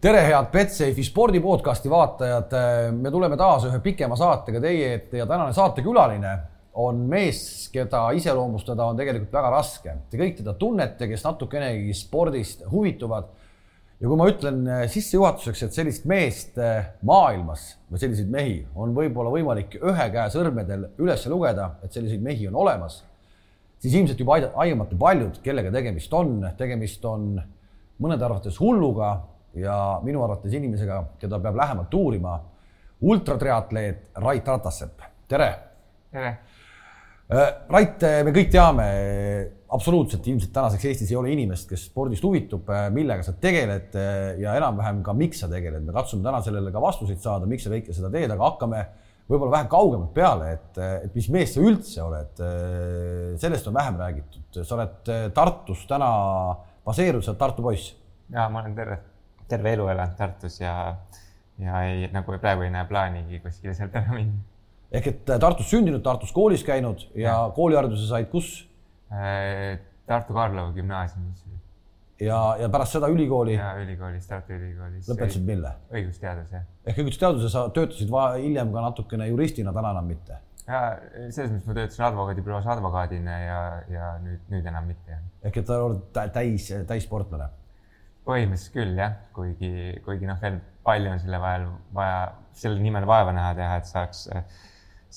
tere, head Betsafe'i spordipodcasti vaatajad. me tuleme taas ühe pikema saatega teie ette ja tänane saatekülaline on mees, keda iseloomustada on tegelikult väga raske. Te kõik teda tunnete, kes natukenegi spordist huvituvad. ja kui ma ütlen sissejuhatuseks, et sellist meest maailmas või selliseid mehi on võib-olla võimalik ühe käe sõrmedel üles lugeda, et selliseid mehi on olemas, siis ilmselt juba aimate paljud, kellega tegemist on. tegemist on mõnede arvates hulluga ja minu arvates inimesega, keda peab lähemalt uurima, ultratriatleet Rait Ratassepp, tere. tere. Rait, me kõik teame, absoluutselt ilmselt tänaseks Eestis ei ole inimest, kes spordist huvitub, millega sa tegeled ja enam-vähem ka, miks sa tegeled. me katsume täna sellele ka vastuseid saada, miks sa kõike seda teed, aga hakkame võib-olla vähe kaugemalt peale, et, et mis mees sa üldse oled. sellest on vähem räägitud, sa oled Tartus täna baseerunud, sa oled Tartu poiss. ja ma olen terve terve elu elanud Tartus ja, ja ei, nagu praegu ei näe plaanigi kuskile sealt ära minna. ehk et äh, Tartus sündinud, Tartus koolis käinud ja, ja. koolihariduse said kus? Äh, Tartu Karlova gümnaasiumis. ja, ja pärast seda ülikooli? ja ülikoolis, Tartu Ülikoolis. lõpetasid mille? õigusteaduse. ehk õigusteaduse sa töötasid hiljem ka natukene juristina, täna enam mitte? ja selles mõttes ma töötasin advokaadibüroos advokaadina ja, ja nüüd, nüüd enam mitte. ehk et sa oled täis, täissportlane põhimõtteliselt küll jah, kuigi, kuigi noh, veel palju on selle vahel vaja, selle nimel vaeva näha teha, et saaks,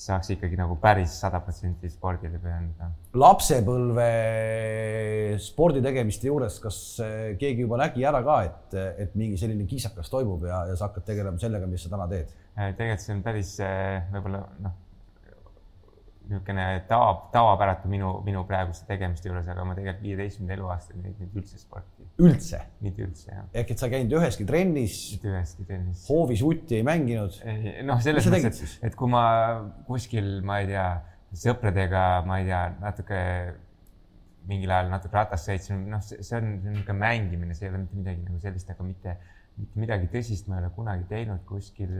saaks ikkagi nagu päris sada protsenti spordile pühenduda. lapsepõlve spordi tegemiste juures, kas keegi juba nägi ära ka, et, et mingi selline kiisakas toimub ja, ja sa hakkad tegelema sellega, mis sa täna teed? tegelikult see on päris võib-olla noh niisugune tava, tavapäratu minu, minu praeguste tegemiste juures, aga ma tegelikult viieteistkümnenda eluaastani ei teinud üldse sporti. üldse? mitte üldse, jah. ehk et sa käinud üheski trennis? mitte üheski trennis. hoovis utti ei mänginud? noh, selles mõttes, et, et kui ma kuskil, ma ei tea, sõpradega, ma ei tea, natuke mingil ajal natuke ratast sõitsin, noh, see on niisugune mängimine, see ei ole mitte midagi nagu sellist, aga mitte, mitte midagi tõsist ma ei ole kunagi teinud kuskil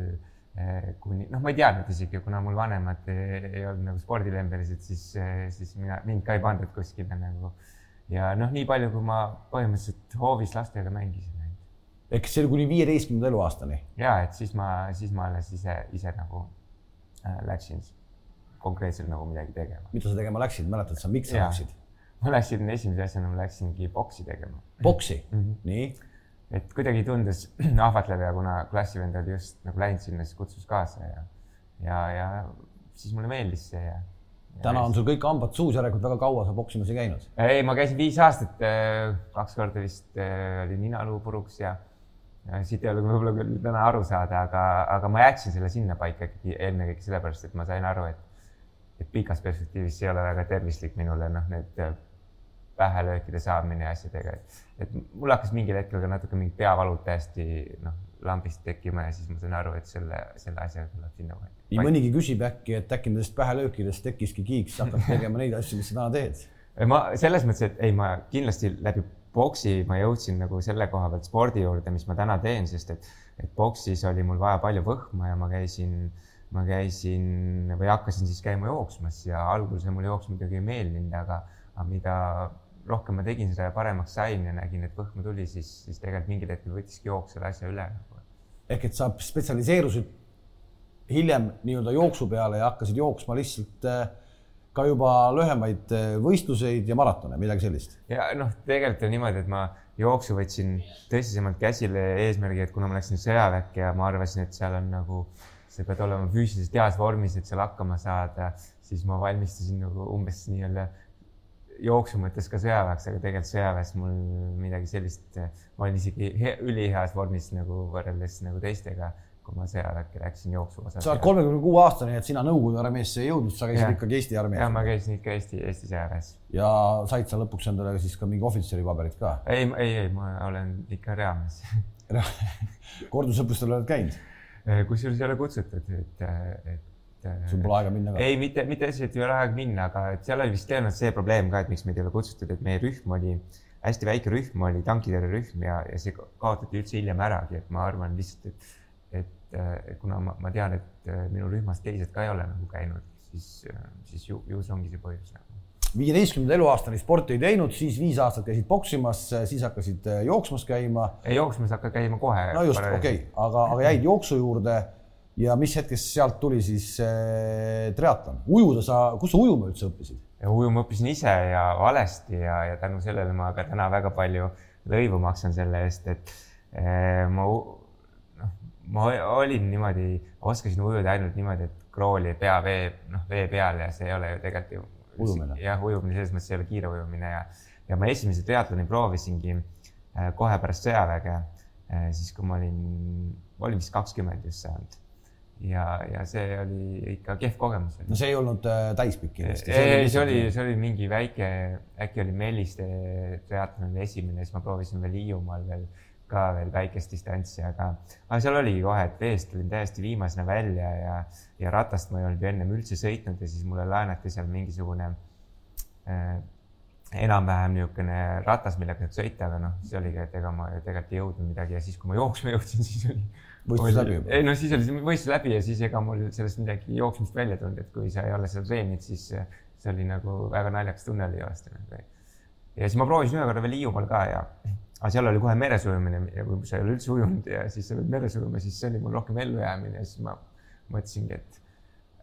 kuni noh, ma ei teadnud isegi, kuna mul vanemad ei, ei olnud nagu spordilembelised, siis, eh, siis mina, mind ka ei pandud kuskile nagu. ja noh, nii palju, kui ma põhimõtteliselt hoovis lastega mängisin. ehk see oli kuni viieteistkümnenda eluaastani? ja, et siis ma, siis ma alles ise, ise nagu äh, läksin konkreetselt nagu midagi tegema. mida sa tegema läksid, mäletad sa, miks sa läksid? ma läksin esimese asjana, ma läksingi boksi tegema. boksi mm, -hmm. nii et kuidagi tundus ahvatlev ja kuna klassivend oli just nagu läinud sinna, siis kutsus kaasa ja, ja, ja siis mulle meeldis see ja. täna on sul kõik hambad suus, järelikult väga kaua sa poksimas ei käinud? ei, ma käisin viis aastat, äh, kaks korda vist äh, oli ninaluu puruks ja, ja siit ei ole võib-olla küll täna aru saada, aga, aga ma jätsin selle sinnapaika ikkagi ennekõike sellepärast, et ma sain aru, et, et pikas perspektiivis see ei ole väga tervislik minule, noh, need äh, pähelöökide saamine ja asjadega, et, et mul hakkas mingil hetkel ka natuke mingid peavalud täiesti noh, lambist tekkima ja siis ma sain aru, et selle, selle asjaga tuleb sinna vahele. nii mõnigi küsib äkki, et äkki nendest pähelöökidest tekkiski kiiks, hakkad tegema neid asju, mis sa täna teed? ma selles mõttes, et ei, ma kindlasti läbi boksi ma jõudsin nagu selle koha pealt spordi juurde, mis ma täna teen, sest et, et boksis oli mul vaja palju võhma ja ma käisin, ma käisin või hakkasin siis käima jooksmas ja algul see mulle jooks muidugi ei meeldinud, aga, aga mida rohkem ma tegin seda ja paremaks sain ja nägin, et võhma tuli, siis, siis tegelikult mingil hetkel võttiski jooks selle asja üle. ehk et sa spetsialiseerusid hiljem nii-öelda jooksu peale ja hakkasid jooksma lihtsalt äh, ka juba lühemaid äh, võistluseid ja maratone, midagi sellist? ja noh, tegelikult on niimoodi, et ma jooksu võtsin tõsisemalt käsile eesmärgi, et kuna ma läksin sõjaväkke ja ma arvasin, et seal on nagu, sa pead olema füüsiliselt heas vormis, et seal hakkama saada, siis ma valmistasin nagu umbes nii-öelda jooksu mõttes ka sõjaväeks, aga tegelikult sõjaväes mul midagi sellist, ma olin isegi üliheas vormis nagu võrreldes nagu teistega, kui ma sõjaväkke läksin jooksu osas. sa oled kolmekümne kuue aastane, et sina Nõukogude armeesse ei jõudnud, sa käisid ja. ikkagi Eesti armees. jah, ma käisin ikka Eesti, Eesti sõjaväes. ja said sa lõpuks endale siis ka mingi ohvitseri paberit ka? ei, ei, ei, ma olen ikka reamees kordusõppustel oled käinud? kusjuures ei ole kutsutud, et et. Sul pole aega minna ka? ei, mitte, mitte et ei ole aega minna, aga et seal oli vist tõenäoliselt see probleem ka, et miks meid ei ole kutsutud, et meie rühm oli hästi väike rühm, oli tankitõrjerühm ja, ja see kaotati üldse hiljem äragi, et ma arvan lihtsalt, et, et kuna ma, ma tean, et minu rühmas teised ka ei ole nagu käinud, siis, siis ju, ju see ongi see põhjus nagu viieteistkümnenda eluaastani sporti ei teinud, siis viis aastat käisid poksimas, siis hakkasid äh, jooksmas käima. jooksmas hakka käima kohe. no just, okei okay., aga, aga jäid jooksu juurde ja mis hetkest sealt tuli siis äh, triatlon? ujuda sa, kus sa ujuma üldse õppisid? ujuma õppisin ise ja valesti ja, ja tänu sellele ma ka täna väga palju lõivu maksan selle eest, et äh, ma noh, ma olin niimoodi, oskasin ujuda ainult niimoodi, et krooli pea vee, noh, vee peal ja see ei ole ju tegelikult ju ujumine. jah, ujumine selles mõttes ei ole kiire ujumine ja, ja ma esimese triatloni proovisingi äh, kohe pärast sõjaväge, äh, siis kui ma olin, ma olin vist kakskümmend just saanud ja, ja see oli ikka kehv kogemus. no see ei olnud äh, täispikk kindlasti? ei, see oli, see oli mingi väike, äkki oli Melliste triatlon esimene, siis ma proovisin veel Hiiumaal veel ka veel väikest distantsi, aga, aga seal oligi kohe, et veest tulin täiesti viimasena välja ja, ja ratast ma ei olnud ju ennem üldse sõitnud ja siis mulle laenati seal mingisugune äh, enam-vähem niisugune ratas, millega saab sõita, aga noh, siis oligi, et ega ma tegelikult ei jõudnud midagi ja siis, kui ma jooksma jõudsin, siis oli. Võistlus läbi juba? ei no siis oli võistlus läbi ja siis ega mul sellest midagi jooksmist välja tulnud, et kui sa ei ole seal treeninud, siis see oli nagu väga naljakas tunne oli joosta. ja siis ma proovisin ühe korra veel Hiiumaal ka ja aga seal oli kohe meres ujumine ja kui sa ei ole üldse ujunud ja siis sa pead meres ujuma, siis see oli mul rohkem ellujäämine ja siis ma mõtlesingi, et,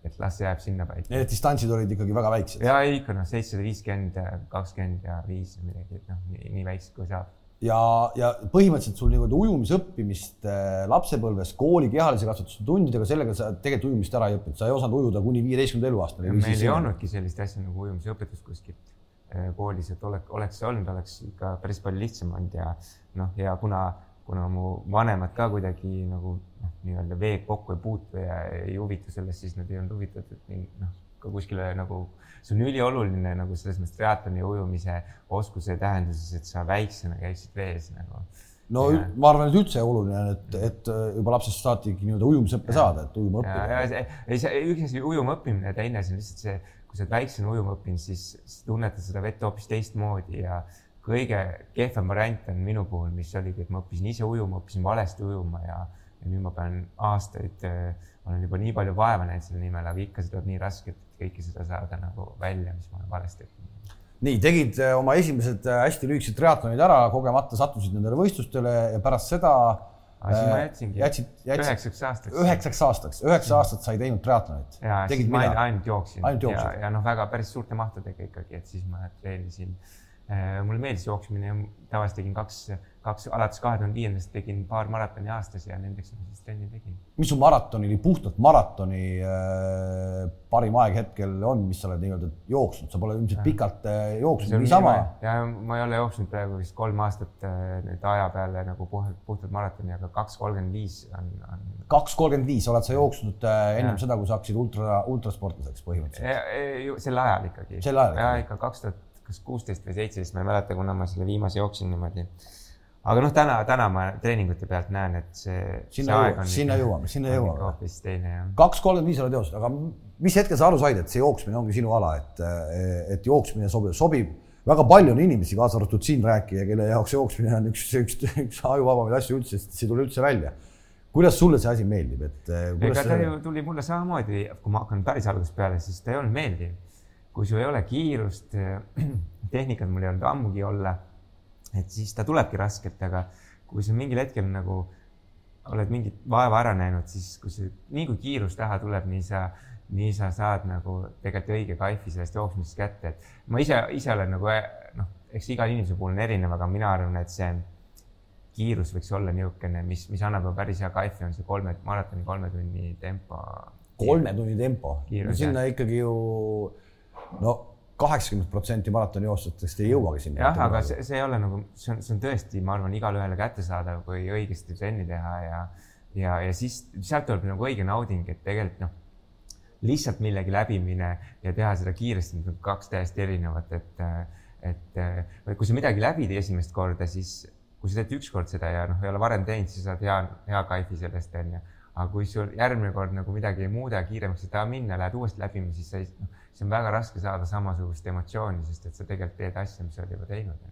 et las jääb sinnapaika. Need distantsid olid ikkagi väga väiksed? ja ikka noh, seitsesada viiskümmend, kakskümmend ja viis või midagi, et noh, nii, nii väiksed kui saab. Ja, ja põhimõtteliselt sul niimoodi ujumisõppimist äh, lapsepõlves kooli kehalise kasvatuse tundidega, sellega sa tegelikult ujumist ära ei õppinud, sa ei osanud ujuda kuni viieteistkümnenda eluaastani. meil ei olnudki sellist asja nagu ujumisõpetus kuskilt Äh, koolis, et oleks, oleks see olnud, oleks ikka päris palju lihtsam olnud ja noh, ja kuna, kuna mu vanemad ka kuidagi nagu noh, nii-öelda veega kokku ei puutu ja ei huvitu sellest, siis nad ei olnud huvitatud noh, ka kuskile nagu, see on ülioluline nagu selles mõttes triatloni ujumise oskuse tähenduses, et sa väiksena käiksid vees nagu no ja. ma arvan, et üldse oluline on, et, et juba lapsest saati nii-öelda ujumisõppe saada, et ujuma õppida. ei, see üks asi ujuma õppimine, teine asi on lihtsalt see kui sa oled väiksena ujuma õppinud, siis, tunnetad seda vett hoopis teistmoodi ja kõige kehvem variant on minu puhul, mis oligi, et ma õppisin ise ujuma, õppisin valesti ujuma ja, ja nüüd ma pean aastaid, äh, olen juba nii palju vaeva näinud selle nimel, aga ikka see tuleb nii raske, et kõike seda saada nagu välja, mis ma olen valesti õppinud. nii, tegid äh, oma esimesed äh, hästi lühikesed triatlonid ära, kogemata sattusid nendele võistlustele ja pärast seda siis ma äh, jätsingi jätsid, jätsid, üheksaks aastaks. üheksaks aastaks, üheksa aastat sa ei teinud triatlonit. ja siis ma ainult, jooksin. ainult jooksid. ja, ja noh, väga päris suurte mahtudega ikkagi, et siis ma treenisin äh,. Mulle meeldis jooksmine ja tavaliselt tegin kaks kaks, alates kahe tuhande viiendast tegin paar maratoni aastas ja nendeks ma siis trenni tegin. mis su maratoni, puhtalt maratoni äh, parim aeg hetkel on, mis sa oled nii-öelda jooksnud, sa pole ilmselt pikalt äh, jooksnud niisama? ja ma ei ole jooksnud praegu vist kolm aastat äh, nüüd aja peale nagu puhtalt, puhtalt maratoni, aga kaks kolmkümmend viis on, on. kaks kolmkümmend viis oled sa jooksnud äh, ennem ja. seda, kui sa hakkasid ultra, ultrasportlaseks põhimõtteliselt? sel ajal ikkagi. sel ajal? ja ikka kaks tuhat, kas kuusteist või seitseteist, ma ei mäleta, kuna ma selle viimase jooksin niimoodi aga noh, täna, täna ma treeningute pealt näen, et see. sinna jõuame, sinna jõuame, sinna jõuame. hoopis teine jah. kaks kolmkümmend viis oled jooksnud, aga mis hetkel sa aru said, et see jooksmine ongi sinu ala, et, et jooksmine sobib, sobib. väga palju on inimesi, kaasa arvatud siin rääkija, kelle jaoks jooksmine on üks, üks, üks ajuvabamaid asju üldse, sest see ei tule üldse välja. kuidas sulle see asi meeldib, et? ega ta ju tuli mulle samamoodi, kui ma hakkan päris algusest peale, siis ta ei olnud meeldiv. Kui sul ei ole kiirust, tehnikat mul ei olnud ammugi olla et siis ta tulebki raskelt, aga kui sa mingil hetkel nagu oled mingit vaeva ära näinud, siis kui see, nii kui kiirus taha tuleb, nii sa, nii sa saad nagu tegelikult õige kaifi sellest jooksmisest kätte, et ma ise, ise olen nagu noh, eks igal inimese puhul on erinev, aga mina arvan, et see kiirus võiks olla niisugune, mis, mis annab päris hea kaifi, on see kolme, maratoni kolme tunni tempo. kolme tunni tempo? no sinna ikkagi ju no kaheksakümmend protsenti maratonijooksjatest ei jõuagi sinna. jah, aga see, see ei ole nagu, see on, see on tõesti, ma arvan, igale ühele kättesaadav, kui õigesti trenni teha ja, ja, ja siis sealt tuleb nagu õige nauding, et tegelikult noh, lihtsalt millegi läbimine ja teha seda kiiresti, kaks täiesti erinevat, et, et kui sa midagi läbid esimest korda, siis kui sa teed ükskord seda ja noh, ei ole varem teinud, siis saad hea, hea kaifi sellest onju. aga kui sul järgmine kord nagu midagi ei muuda, kiiremaks ei taha minna, lähed uuesti läbima, siis sa ei noh, siis on väga raske saada samasugust emotsiooni, sest et sa tegelikult teed asja, mis sa oled juba teinud.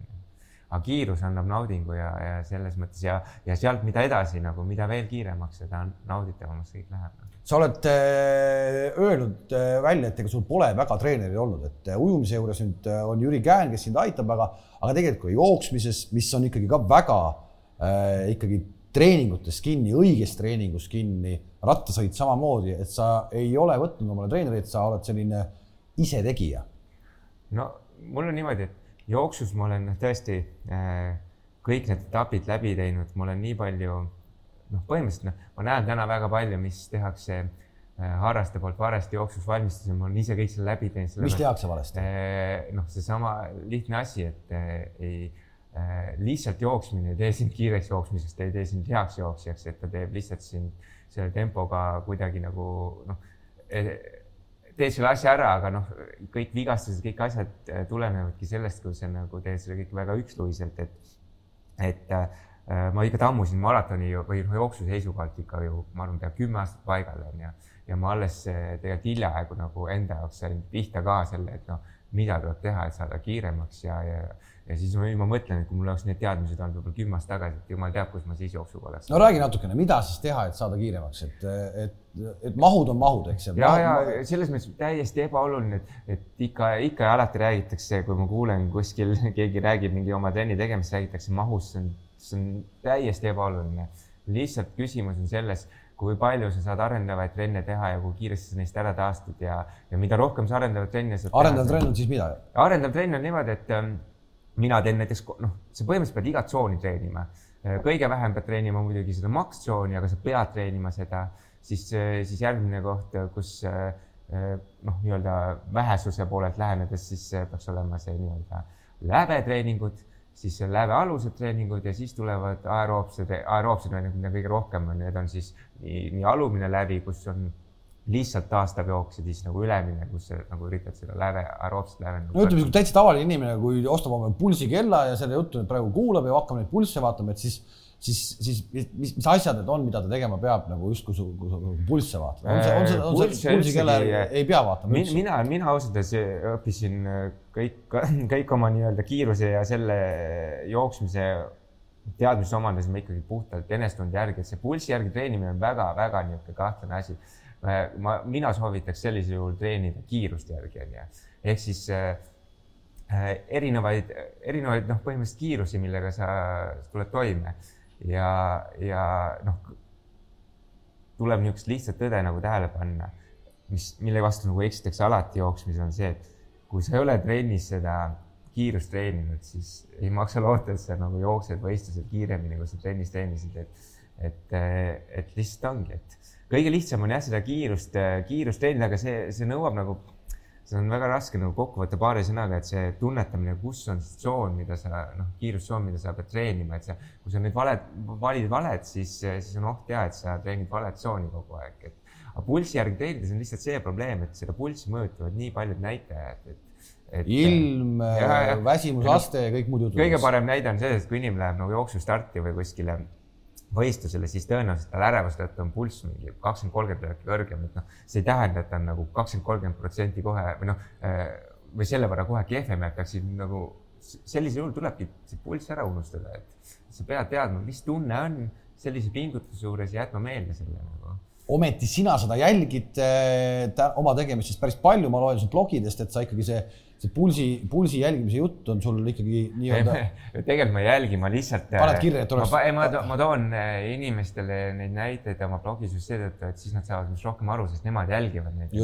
aga kiirus annab naudingu ja, ja selles mõttes ja, ja sealt, mida edasi nagu, mida veel kiiremaks, seda nauditavamaks kõik läheb. sa oled äh, öelnud äh, välja, et ega sul pole väga treeneri olnud, et äh, ujumise juures nüüd äh, on Jüri Käen, kes sind aitab, aga, aga tegelikult jooksmises, mis on ikkagi ka väga äh, ikkagi treeningutes kinni, õiges treeningus kinni, rattasõit samamoodi, et sa ei ole võtnud omale treenerit, sa oled selline isetegija. no mul on niimoodi, et jooksus ma olen tõesti äh, kõik need etapid läbi teinud, ma olen nii palju, noh, põhimõtteliselt noh, ma näen täna väga palju, mis tehakse äh, harraste poolt valesti jooksus valmistusin, ma olen ise kõik selle läbi teinud. mis tehakse valesti? Äh, noh, seesama lihtne asi, et ei lihtsalt jooksmine ei tee sind kiireks jooksmisest, ei tee sind heaks jooksjaks, et ta teeb lihtsalt sind selle tempoga kuidagi nagu noh teed selle asja ära, aga noh, kõik vigastused, kõik asjad äh, tulenevadki sellest, kui sa nagu teed selle kõik väga üksluiselt, et, et äh, ma ikka tammusin maratoni või noh, jooksu seisukohalt ikka ju, ma arvan, pea kümme aastat paigal on ja, ja ma alles äh, tegelikult hiljaaegu nagu enda jaoks sain pihta ka selle, et noh, mida tuleb teha, et saada kiiremaks ja, ja ja siis ma, ma mõtlen, et kui mul oleks need teadmised olnud võib-olla kümme aastat tagasi, et jumal teab, kus ma siis jooksuga oleks. no räägi natukene, mida siis teha, et saada kiiremaks, et, et, et mahud on mahud, eks. ja, ja selles mõttes täiesti ebaoluline, et, et ikka, ikka ja alati räägitakse, kui ma kuulen kuskil keegi räägib mingi oma trenni tegemist, räägitakse mahust, see on, see on täiesti ebaoluline. lihtsalt küsimus on selles kui palju sa saad arendavaid trenne teha ja kui kiiresti sa neist ära taastud ja, ja mida rohkem sa arendavaid trenne saad. arendav trenn on siis mida? arendav trenn on niimoodi, et ähm, mina teen näiteks noh, sa põhimõtteliselt pead igat tsooni treenima. kõige vähem pead treenima muidugi seda max-tsooni, aga sa pead treenima seda, siis, siis järgmine koht, kus noh, nii-öelda vähesuse poolelt lähenedes, siis peaks olema see nii-öelda lävetreeningud, siis lävealused treeningud ja siis tulevad aeroobsed, aeroobsed treeningud, mida kõige rohkem on, need on siis nii, nii alumine lävi, kus on lihtsalt taastab jooks ja siis nagu ülemine, kus nagu üritad seda läve, aeroobset läve. no ütleme, kui täitsa tavaline inimene, kui ostab omale pulsikella ja selle juttu nüüd praegu kuulab ja hakkab neid pulsse vaatama, et siis, siis, siis mis, mis asjad need on, mida ta tegema peab nagu just, kui su, kui su pulsse vaatab? on see, on see, on see pulsikella ei pea vaatama üldse? mina, mina ausalt öeldes õppisin kõik, kõik oma nii-öelda kiiruse ja selle jooksmise teadmisi omandasime ikkagi puhtalt enesetunde järgi, et see pulsi järgi treenimine on väga-väga niisugune kahtlane asi ma, mina soovitaks sellisel juhul treenida kiirust järgi, onju. ehk siis äh, äh, erinevaid, erinevaid noh, põhimõtteliselt kiirusi, millega sa tuled toime ja, ja noh, tuleb niisugust lihtsat tõde nagu tähele panna, mis, mille vastu nagu eksitakse alati jooksmisel, on see, et kui sa ei ole trennis seda kiirust treeninud, siis ei maksa loota, et sa nagu jooksed võistlusel kiiremini, kui sa trennis treenisid, et, et, et lihtsalt ongi, et kõige lihtsam on jah, seda kiirust, kiirust teenida, aga see, see nõuab nagu, seda on väga raske nagu kokku võtta paari sõnaga, et see tunnetamine, kus on see tsoon, mida sa noh, kiirustsoon, mida sa pead treenima, et sa, kui sa nüüd valed, valid valet, siis, siis on oht ja, et sa treenid valet tsooni kogu aeg, et aga pulssi järgi treenides on lihtsalt see probleem, et seda pulssi mõjutavad nii paljud näitajad, et et ilm, väsimusaste ja kõik muud jutud. kõige parem näide on see, et kui inimene läheb nagu jooksustarti või kuskile võistlusele, siis tõenäoliselt tal ärevuse tõttu on pulss mingi kakskümmend, kolmkümmend pealt kõrgem, et noh, see ei tähenda, et ta on nagu kakskümmend, kolmkümmend protsenti kohe või noh, äh, või selle võrra kohe kehvem, et peaksid nagu sellisel juhul tulebki see pulss ära unustada, et sa pead teadma, mis tunne on sellise pingutuse juures ja jätma meelde selle nagu. ometi sina seda jälgid äh, oma tegemisest päris palju, ma loen su blogidest, et sa ikkagi see see pulsi, pulsi jälgimise jutt on sul ikkagi nii-öelda. tegelikult ma ei jälgi, ma lihtsalt. paned kirja, et oleks. ma, ma, ma toon äh, inimestele neid näiteid oma blogis just seetõttu, et siis nad saavad minust rohkem aru, sest nemad jälgivad neid.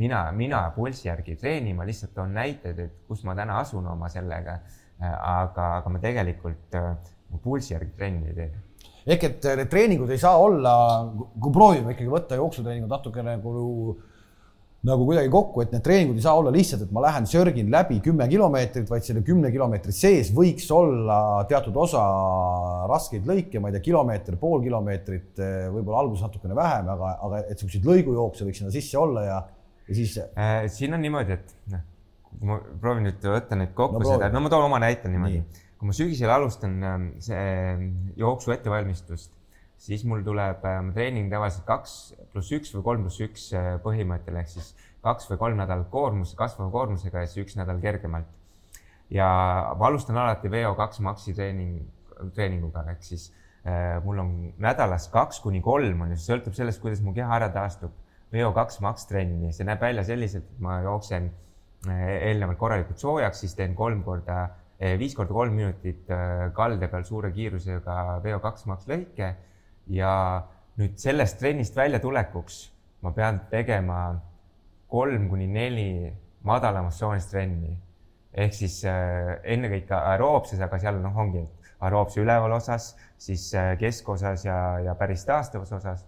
mina, mina pulsi järgi ei treeni, ma lihtsalt toon näiteid, et kus ma täna asun oma sellega. Äh, aga, aga ma tegelikult äh, pulsi järgi trenni ei tee ehk et need treeningud ei saa olla, kui proovime ikkagi võtta jooksutreeningud natukene nagu nagu kuidagi kokku, et need treeningud ei saa olla lihtsalt, et ma lähen sörgin läbi kümme kilomeetrit, vaid selle kümne kilomeetri sees võiks olla teatud osa raskeid lõike, ma ei tea, kilomeeter, pool kilomeetrit, võib-olla alguses natukene vähem, aga, aga et niisuguseid lõigujookse võiks sinna sisse olla ja, ja siis äh,. siin on niimoodi, et noh, kui ma proovin nüüd võtta nüüd kokku no, seda, no ma toon oma näite niimoodi Nii. kui ma sügisel alustan ähm, see jooksu ettevalmistust siis mul tuleb ähm, treening tavaliselt kaks pluss üks või kolm pluss üks äh, põhimõttel ehk siis kaks või kolm nädalat koormus, kasvava koormusega ja siis üks nädal kergemalt. ja ma alustan alati VO2 Maxi treening, treeninguga ehk siis äh, mul on nädalas kaks kuni kolm on ju, sõltub sellest, kuidas mu keha ära taastub. VO2 Max trenni, see näeb välja selliselt, et ma jooksen äh, eelnevalt korralikult soojaks, siis teen kolm korda äh,, viis korda kolm minutit äh, kalde peal suure kiirusega VO2 Max lõike ja nüüd sellest trennist väljatulekuks ma pean tegema kolm kuni neli madalamas tsoonis trenni ehk siis äh, ennekõike aeroobses, aga seal noh, ongi aeroobse üleval osas, siis äh, keskosas ja, ja päris taastavas osas.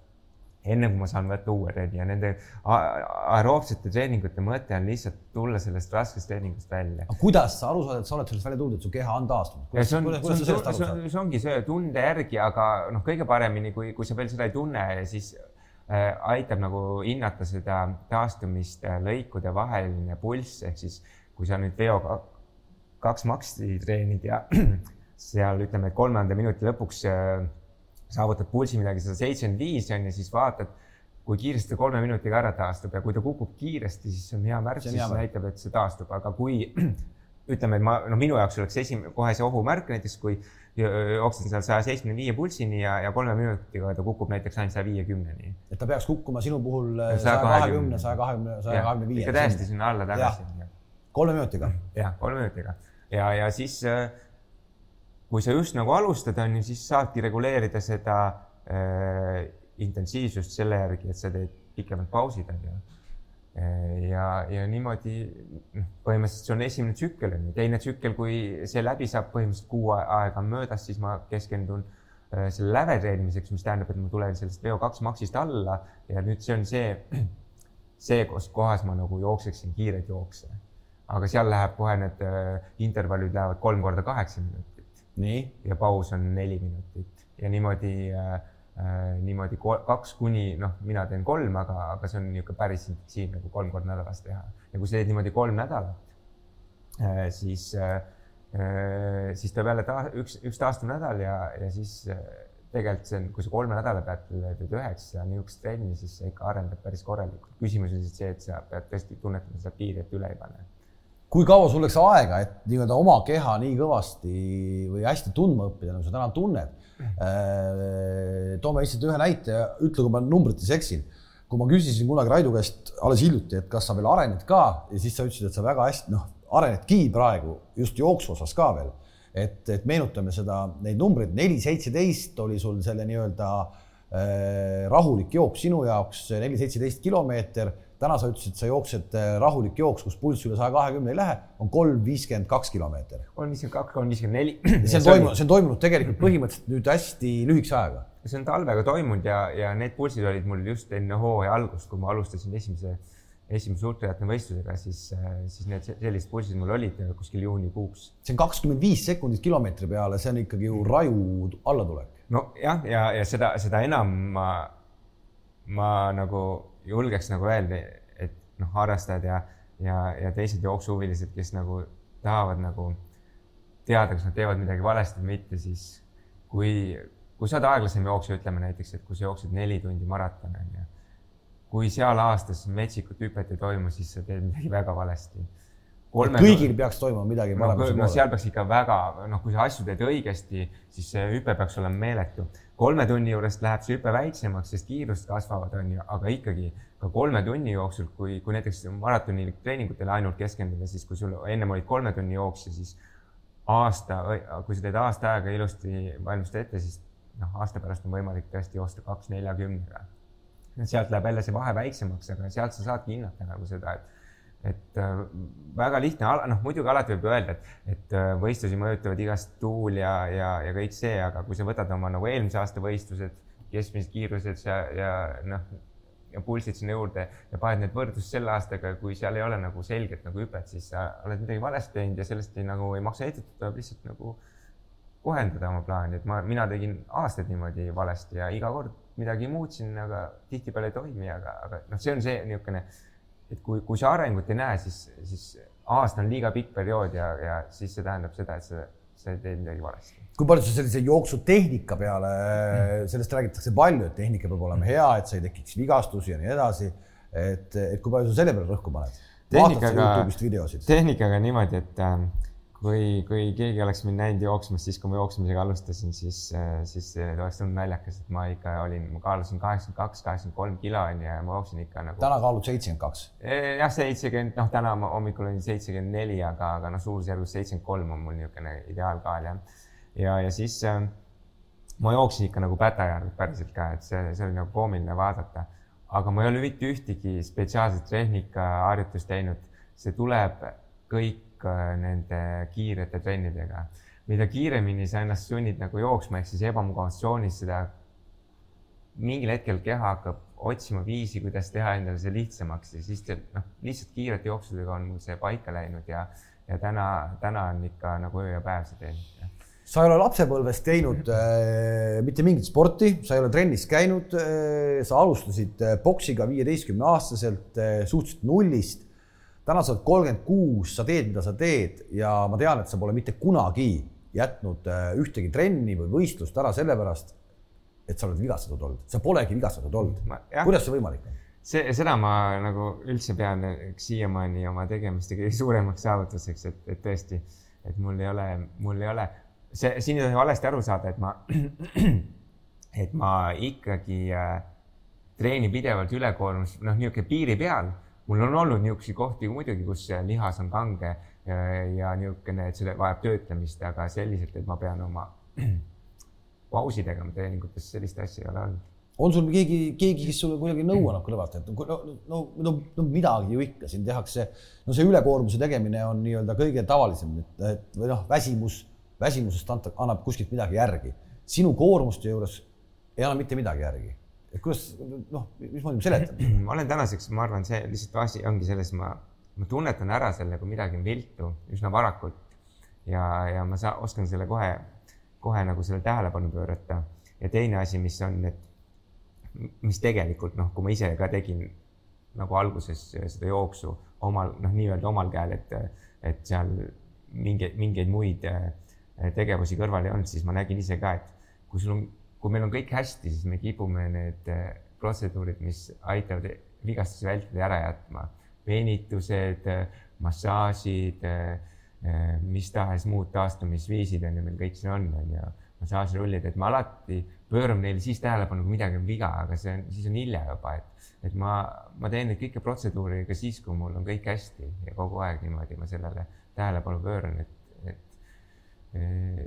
Enne kui ma saan võtta uue trenni ja nende aeroobsete treeningute mõte on lihtsalt tulla sellest raskest treeningust välja. kuidas sa aru saad, et sa oled sellest välja tulnud, et su keha on taastunud? see on, see on, see on, see ongi see tunde järgi, aga noh, kõige paremini, kui, kui sa veel seda ei tunne, siis äh, aitab nagu hinnata seda taastumist äh, lõikude vaheline pulss ehk siis kui sa nüüd VO kaks maksi treenid ja seal ütleme, et kolmanda minuti lõpuks äh, saavutad pulsi midagi sada seitsekümmend viis on ju, siis vaatad, kui kiiresti ta kolme minutiga ära taastub ja kui ta kukub kiiresti, siis on hea märk, siis see näitab, et see taastub, aga kui ütleme, et ma, no minu jaoks oleks esimene, kohe see ohumärk näiteks, kui jooksen seal saja seitsmekümne viie pulssini ja, ja kolme minutiga ta kukub näiteks ainult saja viiekümneni. et ta peaks kukkuma sinu puhul saja kahekümne, saja kahekümne, saja kahekümne viie. ikka täiesti sinna alla tagasi kolme minutiga? jah, kolme minutiga ja, ja siis äh, kui sa just nagu alustad, on ju, siis saadki reguleerida seda äh, intensiivsust selle järgi, et sa teed pikemad pausid, on ju. Äh, ja, ja niimoodi noh, põhimõtteliselt see on esimene tsükkel on ju, teine tsükkel, kui see läbi saab, põhimõtteliselt kuu aega on möödas, siis ma keskendun äh, selle läve treenimiseks, mis tähendab, et ma tulen sellest VO2 maksist alla ja nüüd see on see, see, kus kohas ma nagu jookseksin kiireid jookse aga seal läheb kohe need äh, intervallid lähevad kolm korda kaheksa minutit. Ja paus on neli minutit ja niimoodi äh, äh, niimoodi kaks kuni noh, mina teen kolm, aga, aga see on niisugune päris intensiivne, kui kolm korda nädalas teha. ja kui sa teed niimoodi kolm nädalat äh,, siis äh,, siis tuleb jälle ta, üks, üks taastuv nädal ja, ja siis äh, tegelikult see on, kui sa kolme nädala pealt teed üheksa niisugust trenni, siis see ikka arendab päris korralikult. küsimus on siis see, et sa pead tõesti tunnetama seda piiri, et üle ei pane kui kaua sul läks aega, et nii-öelda oma keha nii kõvasti või hästi tundma õppida, nagu sa täna tunned? Äh, toome lihtsalt ühe näite ütle, kui ma numbrites eksin. kui ma küsisin kunagi Raidu käest alles hiljuti, et kas sa veel arened ka ja siis sa ütlesid, et sa väga hästi, noh, arenedki praegu just jooksu osas ka veel. et, et meenutame seda, neid numbreid, neli seitseteist oli sul selle nii-öelda äh, rahulik jooks sinu jaoks, neli seitseteist kilomeeter täna sa ütlesid, sa jooksed äh, rahulik jooks, kus pulss üle saja kahekümne ei lähe, on kolm viiskümmend kaks kilomeeter. kolm viiskümmend kaks, kolm viiskümmend neli. see on toimunud, see on toimunud tegelikult põhimõtteliselt nüüd hästi lühikese ajaga. see on talvega toimunud ja, ja need pulsid olid mul just enne hooaja algust, kui ma alustasin esimese, esimese ultratriatloni võistlusega, siis, äh, siis need sellised pulsid mul olid kuskil juunikuuks. see on kakskümmend viis sekundit kilomeetri peale, see on ikkagi ju raju allatulek. nojah, ja, ja, ja seda, seda enam ma, ma nagu julgeks nagu öelda, et noh, harrastajad ja, ja, ja teised jooksuhuvilised, kes nagu tahavad nagu teada, kas nad teevad midagi valesti või mitte, siis kui, kui sa oled aeglasem jooksja, ütleme näiteks, et kui sa jooksed neli tundi maratoni, on ju. kui seal aastas metsikut hüpet ei toimu, siis sa teed midagi väga valesti kõigil peaks toimuma midagi paremat no,. no seal peaks ikka väga, noh, kui sa asju teed õigesti, siis see hüpe peaks olema meeletu. kolme tunni juurest läheb see hüpe väiksemaks, sest kiirust kasvavad, on ju, aga ikkagi ka kolme tunni jooksul, kui, kui näiteks maratoni treeningutele ainult keskenduda, siis kui sul ennem olid kolme tunni jooksja, siis aasta, kui sa teed aasta aega ilusti valmistad ette, siis noh, aasta pärast on võimalik tõesti joosta kaks neljakümnega. sealt läheb jälle see vahe väiksemaks, aga sealt sa saadki hinnata nagu seda, et et äh, väga lihtne, noh muidugi alati võib öelda, et, et äh, võistlusi mõjutavad igast tuul ja, ja, ja kõik see, aga kui sa võtad oma nagu eelmise aasta võistlused, keskmised kiirused ja, ja noh, ja pulsid sinna juurde ja paned need võrdlust selle aastaga, kui seal ei ole nagu selget nagu hüpet, siis sa oled midagi valesti teinud ja sellest ei, nagu ei maksa heidutada, tuleb lihtsalt nagu kohendada oma plaani, et ma, mina tegin aastaid niimoodi valesti ja iga kord midagi muutsin, aga tihtipeale ei toimi, aga, aga noh, see on see niisugune et kui, kui sa arengut ei näe, siis, siis aasta on liiga pikk periood ja, ja siis see tähendab seda, et sa, sa teed midagi valesti. kui palju sa sellise jooksutehnika peale mm., sellest räägitakse palju, et tehnika peab olema hea, et sa ei tekiks vigastusi ja nii edasi. et, et kui palju sa selle peale rõhku paned? tehnikaga, tehnikaga niimoodi, et äh, kui, kui keegi oleks mind näinud jooksmas, siis kui ma jooksmisega alustasin, siis, siis oleks olnud naljakas, et ma ikka olin, ma kaalusin kaheksakümmend kaks, kaheksakümmend kolm kilo onju ja ma jooksin ikka nagu. täna kaalud seitsekümmend kaks? jah, seitsekümmend, noh, täna hommikul olin seitsekümmend neli, aga, aga noh, suurusjärgus seitsekümmend kolm on mul niisugune ideaalkaal jah. ja, ja siis äh, ma jooksin ikka nagu Pätajärv päriselt ka, et see, see oli nagu koomiline vaadata. aga ma ei ole mitte ühtegi spetsiaalset tehnikaharjutust teinud, see tuleb kõik Äh, nende kiirete trennidega. mida kiiremini sa ennast sunnid nagu jooksma, ehk siis ebamugavas tsoonis, seda mingil hetkel keha hakkab otsima viisi, kuidas teha endale see lihtsamaks ja siis noh, lihtsalt kiirete jooksudega on mul see paika läinud ja, ja täna, täna on ikka nagu öö ja päev see tehniik sa ei ole lapsepõlves teinud äh, mitte mingit sporti, sa ei ole trennis käinud äh,. sa alustasid äh, poksiga viieteistkümne aastaselt äh, suhteliselt nullist täna sa oled kolmkümmend kuus, sa teed, mida sa teed ja ma tean, et sa pole mitte kunagi jätnud äh, ühtegi trenni või võistlust ära sellepärast, et sa oled vigastatud olnud, sa polegi vigastatud olnud. kuidas see võimalik on? see, seda ma nagu üldse pean siiamaani oma tegemiste kõige suuremaks saavutuseks, et, et tõesti, et mul ei ole, mul ei ole, see, siin ei tohi valesti aru saada, et ma, et ma ikkagi äh, treenin pidevalt ülekoormust, noh, niisugune piiri peal mul on olnud niisuguseid kohti muidugi, kus lihas on kange ja, ja niisugune, et see vajab töötlemist, aga selliselt, et ma pean oma pausi tegema treeningutes, sellist asja ei ole olnud. on sul keegi, keegi, kes sulle kuidagi nõu annab kõrvalt, et no, no, no, no, midagi ju ikka siin tehakse, no see ülekoormuse tegemine on nii-öelda kõige tavalisem, et, et või noh, väsimus, väsimusest anta, annab kuskilt midagi järgi. sinu koormuste juures ei anna mitte midagi järgi et kuidas noh, mismoodi ma seletan? ma olen tänaseks, ma arvan, see lihtsalt asi ongi selles, ma, ma tunnetan ära selle, kui midagi on viltu üsna varakult ja, ja ma saa, oskan selle kohe, kohe nagu selle tähelepanu pöörata. ja teine asi, mis on, et mis tegelikult noh, kui ma ise ka tegin nagu alguses seda jooksu omal noh, nii-öelda omal käel, et, et seal mingeid, mingeid muid eh, tegevusi kõrval ei olnud, siis ma nägin ise ka, et kui sul on kui meil on kõik hästi, siis me kipume need äh, protseduurid, mis aitavad vigastusi vältida, ära jätma. venitused, äh, massaažid, äh, mis tahes muud taastumisviisid on ju meil kõik see on, on ju, massaažirullid, et ma alati pööran neile siis tähelepanu, kui midagi on viga, aga see on, siis on hilja juba, et, et ma, ma teen neid kõiki protseduure ka siis, kui mul on kõik hästi ja kogu aeg niimoodi ma sellele tähelepanu pööran, et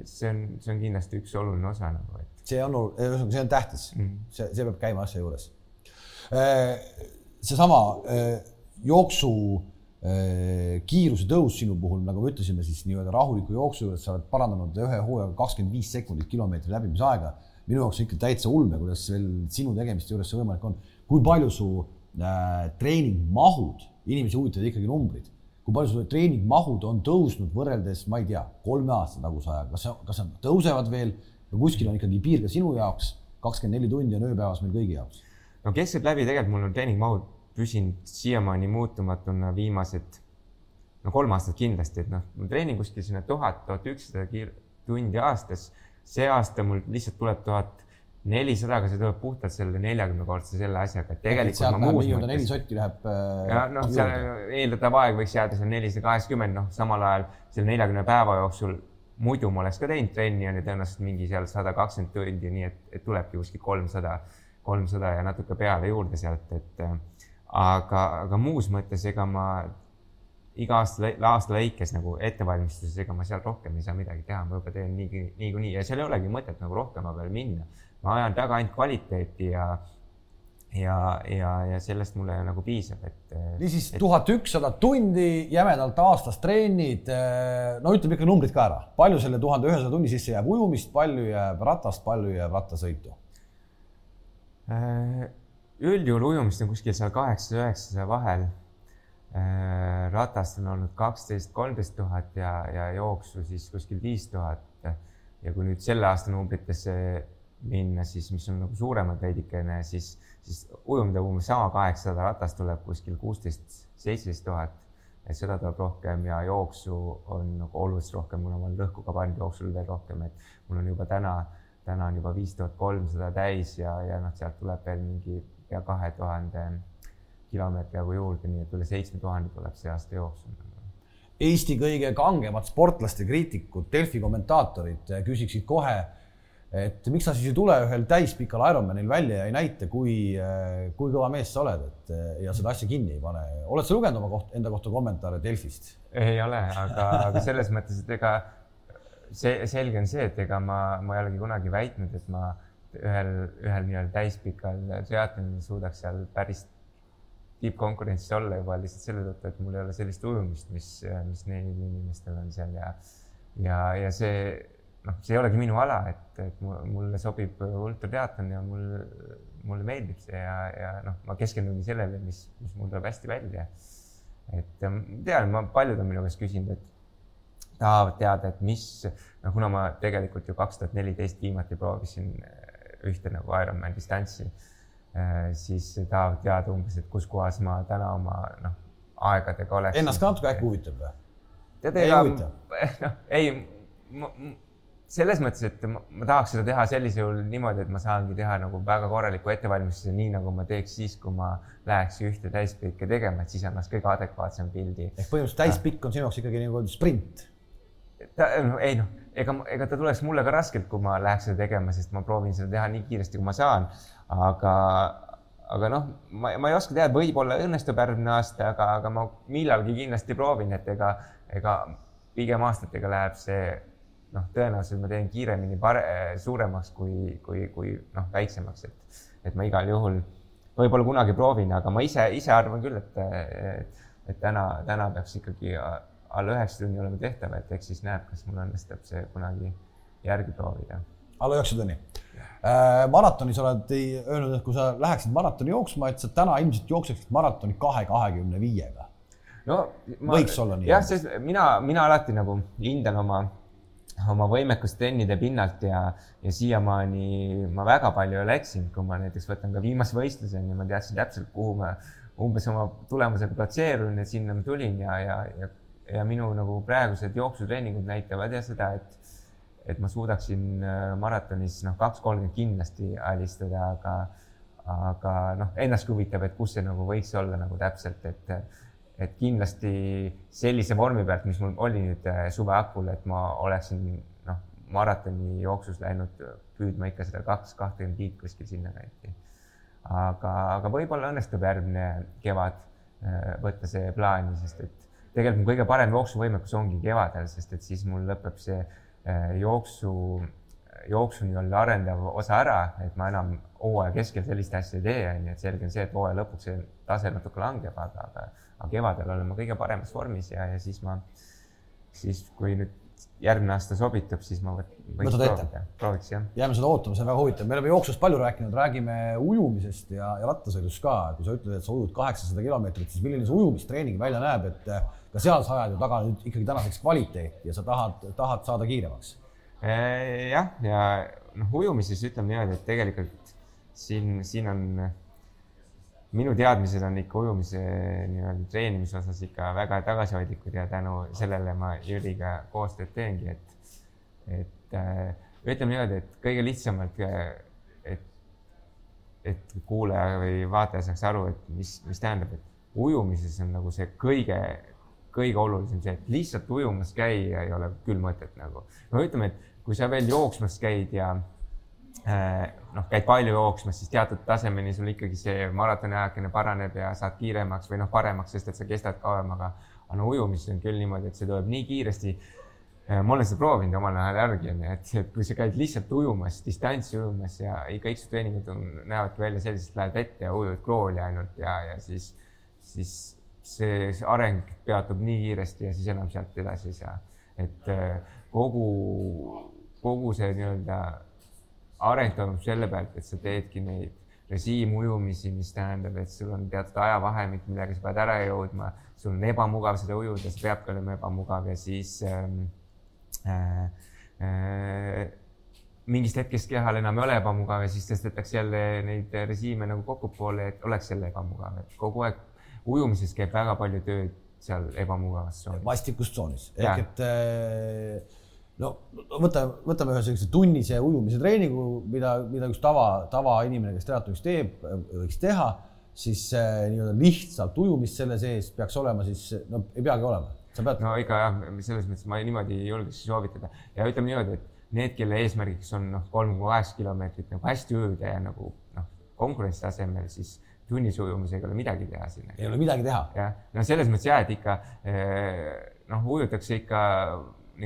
see on, see on kindlasti üks oluline osa nagu, et. See on, ühesõnaga, see on tähtis mm, -hmm. see, see peab käima asja juures. Äh, seesama äh, jooksu kiiruse tõus sinu puhul, nagu me ütlesime, siis nii-öelda rahuliku jooksu juures sa oled parandanud ühe hooajaga kakskümmend viis sekundit kilomeetri läbimisaega. minu jaoks ikka täitsa ulme, kuidas veel sinu tegemiste juures see võimalik on. kui palju su äh, treeningmahud, inimesi huvitavad ikkagi numbrid kui palju sul treeningmahud on tõusnud võrreldes, ma ei tea, kolme aasta taguse ajaga, kas, kas nad tõusevad veel või kuskil on ikkagi piir ka sinu jaoks, kakskümmend neli tundi on ööpäevas meil kõigi jaoks? no keskeltläbi tegelikult mul on treeningmahud püsinud siiamaani muutumatuna viimased no kolm aastat kindlasti, et noh, ma treenin kuskil sinna tuhat, tuhat ükssada tundi aastas. see aasta mul lihtsalt tuleb tuhat nelisadaga, see tuleb puhtalt selle neljakümnekordse selle asjaga, et tegelikult ma muus mõttes. neli sotti läheb. Äh, ja noh, seal eeldatav aeg võiks jääda seal nelisada kaheksakümmend, noh, samal ajal selle neljakümne päeva jooksul muidu ma oleks ka teinud trenni on ju tõenäoliselt mingi seal sada kakskümmend tundi, nii et, et tulebki kuskil kolmsada, kolmsada ja natuke peale juurde sealt, et äh, aga, aga muus mõttes, ega ma iga aasta, aasta lõikes nagu ettevalmistuses, ega ma seal rohkem ei saa midagi teha, ma juba teen niikuinii, niikuinii ja seal ei olegi mõtet nagu rohkema peale minna. Ma ajan taga ainult kvaliteeti ja, ja, ja, ja sellest mulle nagu piisab, et. niisiis tuhat ükssada tundi jämedalt aastas treenid. no ütleme ikka numbrid ka ära, palju selle tuhande ühesaja tunni sisse jääb ujumist, palju jääb ratast, palju jääb rattasõitu? Äh, üldjuhul ujumist on kuskil seal kaheksasada, üheksasaja vahel. Äh, ratast on olnud kaksteist, kolmteist tuhat ja, ja jooksu siis kuskil viis tuhat. ja kui nüüd selle aasta numbritesse minna, siis mis on nagu suuremad veidikene, siis, siis ujumine umbes sama kaheksasada ratast tuleb kuskil kuusteist, seitseteist tuhat. et seda tuleb rohkem ja jooksu on nagu oluliselt rohkem, kuna ma olen rõhku ka pannud jooksul veel rohkem, et mul on juba täna, täna on juba viis tuhat kolmsada täis ja, ja noh, sealt tuleb veel mingi pea kahe tuhande kilomeetri jagu juurde, nii et üle seitsme tuhande tuleb see aasta jooksul Eesti kõige kangemad sportlaste kriitikud, Delfi kommentaatorid küsiksid kohe, et miks sa siis ei tule ühel täispikal Ironmanil välja ja ei näita, kui, kui kõva mees sa oled, et ja seda asja kinni ei pane. oled sa lugenud oma koht, enda kohta kommentaare Delfist? ei ole, aga, aga selles mõttes, et ega see selge on see, et ega ma, ma ei olegi kunagi väitnud, et ma ühel, ühel nii-öelda täispikal triatlonil suudaks seal päris tippkonkurentsis olla juba lihtsalt selle tõttu, et mul ei ole sellist ujumist, mis, mis neil inimestel on seal ja, ja, ja see noh, see ei olegi minu ala, et, et mulle sobib ultrateaton ja mul, mulle meeldib see ja, ja noh, ma keskendungi sellele, mis, mis mul tuleb hästi välja. et tean, ma, paljud on minu käest küsinud, et tahavad teada, et mis, no kuna ma tegelikult ju kaks tuhat neliteist viimati proovisin ühte nagu Ironman distantsi Äh, siis tahavad teada umbes, et kus kohas ma täna oma noh, aegadega oleks. Ennast ka natuke äkki huvitab või? tead, ega noh, ei, selles mõttes, et ma, ma tahaks seda teha sellisel juhul niimoodi, et ma saangi teha nagu väga korraliku ettevalmistuse, nii nagu ma teeks siis, kui ma läheks ühte täispikki tegema, et siis annaks kõige adekvaatsem pildi. ehk põhimõtteliselt täispikk on sinu jaoks ikkagi nagu sprint? no ei noh, ega, ega ta tuleks mulle ka raskelt, kui ma läheks seda tegema, sest ma proovin seda teha nii kiiresti, kui ma saan aga, aga noh, ma, ma ei oska teada, võib-olla õnnestub järgmine aasta, aga, aga ma millalgi kindlasti proovin, et ega, ega pigem aastatega läheb see noh, tõenäoliselt ma teen kiiremini pare-, suuremaks kui, kui, kui noh, väiksemaks, et, et ma igal juhul võib-olla kunagi proovin, aga ma ise, ise arvan küll, et, et, et täna, täna peaks ikkagi alla üheksa tunni olema tehtav, et eks siis näeb, kas mul õnnestub see kunagi järgi proovida. alla üheksa tunni? Äh, maratonis oled öelnud, et kui sa läheksid maratoni jooksma, et sa täna ilmselt jookseksid maratoni kahe kahekümne viiega. no ma, võiks olla nii. jah, sest mina, mina alati nagu hindan oma, oma võimekust trennide pinnalt ja, ja siiamaani ma väga palju ei ole eksinud, kui ma näiteks võtan ka viimase võistluseni, ma teadsin täpselt, kuhu ma umbes oma tulemusega platseerun ja sinna ma tulin ja, ja, ja, ja minu nagu praegused jooksutreeningud näitavad ja seda, et et ma suudaksin äh, maratonis noh, kaks kolmkümmend kindlasti alistada, aga, aga noh, ennastki huvitab, et kus see nagu võiks olla nagu täpselt, et, et kindlasti sellise vormi pealt, mis mul oli nüüd äh, suve hakul, et ma oleksin noh, maratoni jooksus läinud püüdma ikka seda kaks kahtekümmend viit kuskil sinnakanti. aga, aga võib-olla õnnestub järgmine kevad äh, võtta see plaani, sest et tegelikult mu kõige parem jooksuvõimekus ongi kevadel, sest et siis mul lõpeb see Äh, jooksu, jooksu nii-öelda arendav osa ära, et ma enam hooaja keskel sellist asja ei tee, onju, et selge on see, et hooaja lõpuks see tase natuke langeb, aga, aga, aga kevadel olen ma kõige paremas vormis ja, ja siis ma, siis kui nüüd järgmine aasta sobitub, siis ma võiks proovida, prooviks jah. jääme seda ootama, see on väga huvitav, me oleme jooksust palju rääkinud, räägime ujumisest ja, ja rattasõidust ka. kui sa ütled, et sa ujud kaheksasada kilomeetrit, siis milline see ujumistreening välja näeb, et ka seal sa ajad ju taga nüüd ikkagi tänaseks kvaliteeti ja sa tahad, tahad saada kiiremaks. jah, ja noh, ujumises ütleme niimoodi, et tegelikult siin, siin on minu teadmised on ikka ujumise nii-öelda treenimise osas ikka väga tagasihoidlikud ja tänu sellele ma Jüriga koostööd teengi, et, et äh, ütleme niimoodi, et kõige lihtsamalt, et, et kuulaja või vaataja saaks aru, et mis, mis tähendab, et ujumises on nagu see kõige kõige olulisem see, et lihtsalt ujumas käia ei ole küll mõtet nagu. no ütleme, et kui sa veel jooksmas käid ja äh, noh, käid palju jooksmas, siis teatud tasemeni sul ikkagi see maratoni ajakene paraneb ja saad kiiremaks või noh, paremaks, sest et sa kestad kauem, aga, no ujumises on küll niimoodi, et see tuleb nii kiiresti. Äh, ma olen seda proovinud omal ajal järgi, onju, et, et kui sa käid lihtsalt ujumas, distantsi ujumas ja iga X-treeningud näevadki välja sellised, lähed vette ja ujud krooli ainult ja, ja siis, siis see, see areng peatub nii kiiresti ja siis enam sealt edasi ei saa. et äh, kogu, kogu see nii-öelda areng toimub selle pealt, et sa teedki neid režiimujumisi, mis tähendab, et sul on teatud ajavahemik, millega sa pead ära jõudma, sul on ebamugav seda ujuda, see peabki olema ebamugav ja siis ähm, äh, äh, mingist hetkest kehal enam ei ole ebamugav ja siis tõstetakse jälle neid režiime nagu kokkupoole, et oleks jälle ebamugav, et kogu aeg ujumises käib väga palju tööd seal ebamugavas tsoonis. vastikus tsoonis. Ehk et äh, no võtame, võtame ühe sellise tunnise ujumise treeningu, mida, mida üks tava, tavainimene, kes triatlonist teeb, võiks teha, siis äh, nii-öelda lihtsalt ujumist selle sees peaks olema siis, no ei peagi olema, no ikka jah, selles mõttes ma niimoodi ei julgeks soovitada ja ütleme niimoodi, et need, kelle eesmärgiks on noh, kolm koma kaheksa kilomeetrit nagu hästi ujuda ja nagu noh, konkurentsi tasemel, siis tunnis ujumisega ei ole midagi teha siin. ei ole midagi teha. jah, no selles mõttes jah, et ikka noh, ujutakse ikka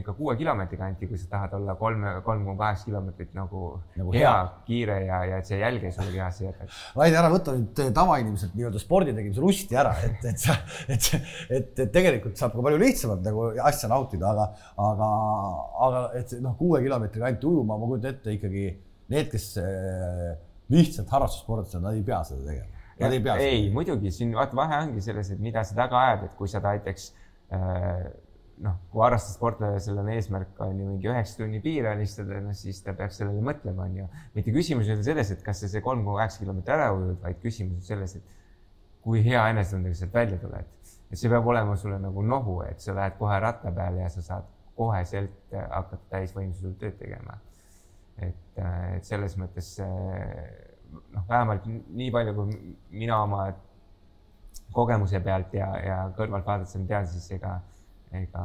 ikka kuue kilomeetri kanti, kui sa tahad olla kolme, kolm koma kaheksa kilomeetrit nagu, nagu hea, hea., kiire ja, ja et see jälg ei sulle kehasse jätaks. Rainer, ära võta nüüd eh, tavainimeselt nii-öelda spordi tegemise lusti ära, et, et sa, et, et, et tegelikult saab ka palju lihtsamalt nagu asja nautida, aga, aga, aga et noh, kuue kilomeetri kanti ujuma, ma kujutan ette ikkagi need, kes eh, lihtsalt harrastussportlased, nad ei pea seda tegema. Nad ei pea. ei, muidugi siin vaata vahe ongi selles, et mida sa taga ajad, et kui sa näiteks äh, noh, kui harrastussportlasel on eesmärk on ju mingi üheksa tunni piire alistada, noh siis ta peaks sellele mõtlema, on ju. mitte küsimus ei ole selles, et kas sa see kolm koma kaheksa kilomeetrit ära ujud, vaid küsimus on selles, et kui hea enesetundega sealt välja tuled. et see peab olema sulle nagu nohu, et sa lähed kohe ratta peale ja sa saad koheselt hakata täisvõimsusel tööd tegema. et, et selles mõttes noh, vähemalt nii palju, kui mina oma kogemuse pealt ja, ja kõrvalt vaadates tean, siis ega ega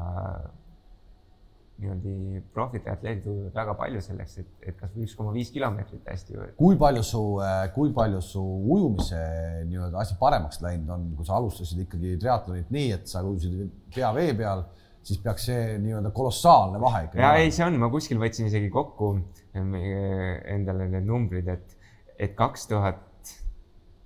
niimoodi profid ja atleedid ujuvad väga palju selleks, et, et kasvõi üks koma viis kilomeetrit hästi ujuda. kui palju su, kui palju su ujumise nii-öelda asi paremaks läinud on, kui sa alustasid ikkagi triatlonit nii, et sa ujusid pea vee peal, siis peaks see nii-öelda kolossaalne vahe ikkagi. ja ei, see on, ma kuskil võtsin isegi kokku endale need numbrid, et, et kaks tuhat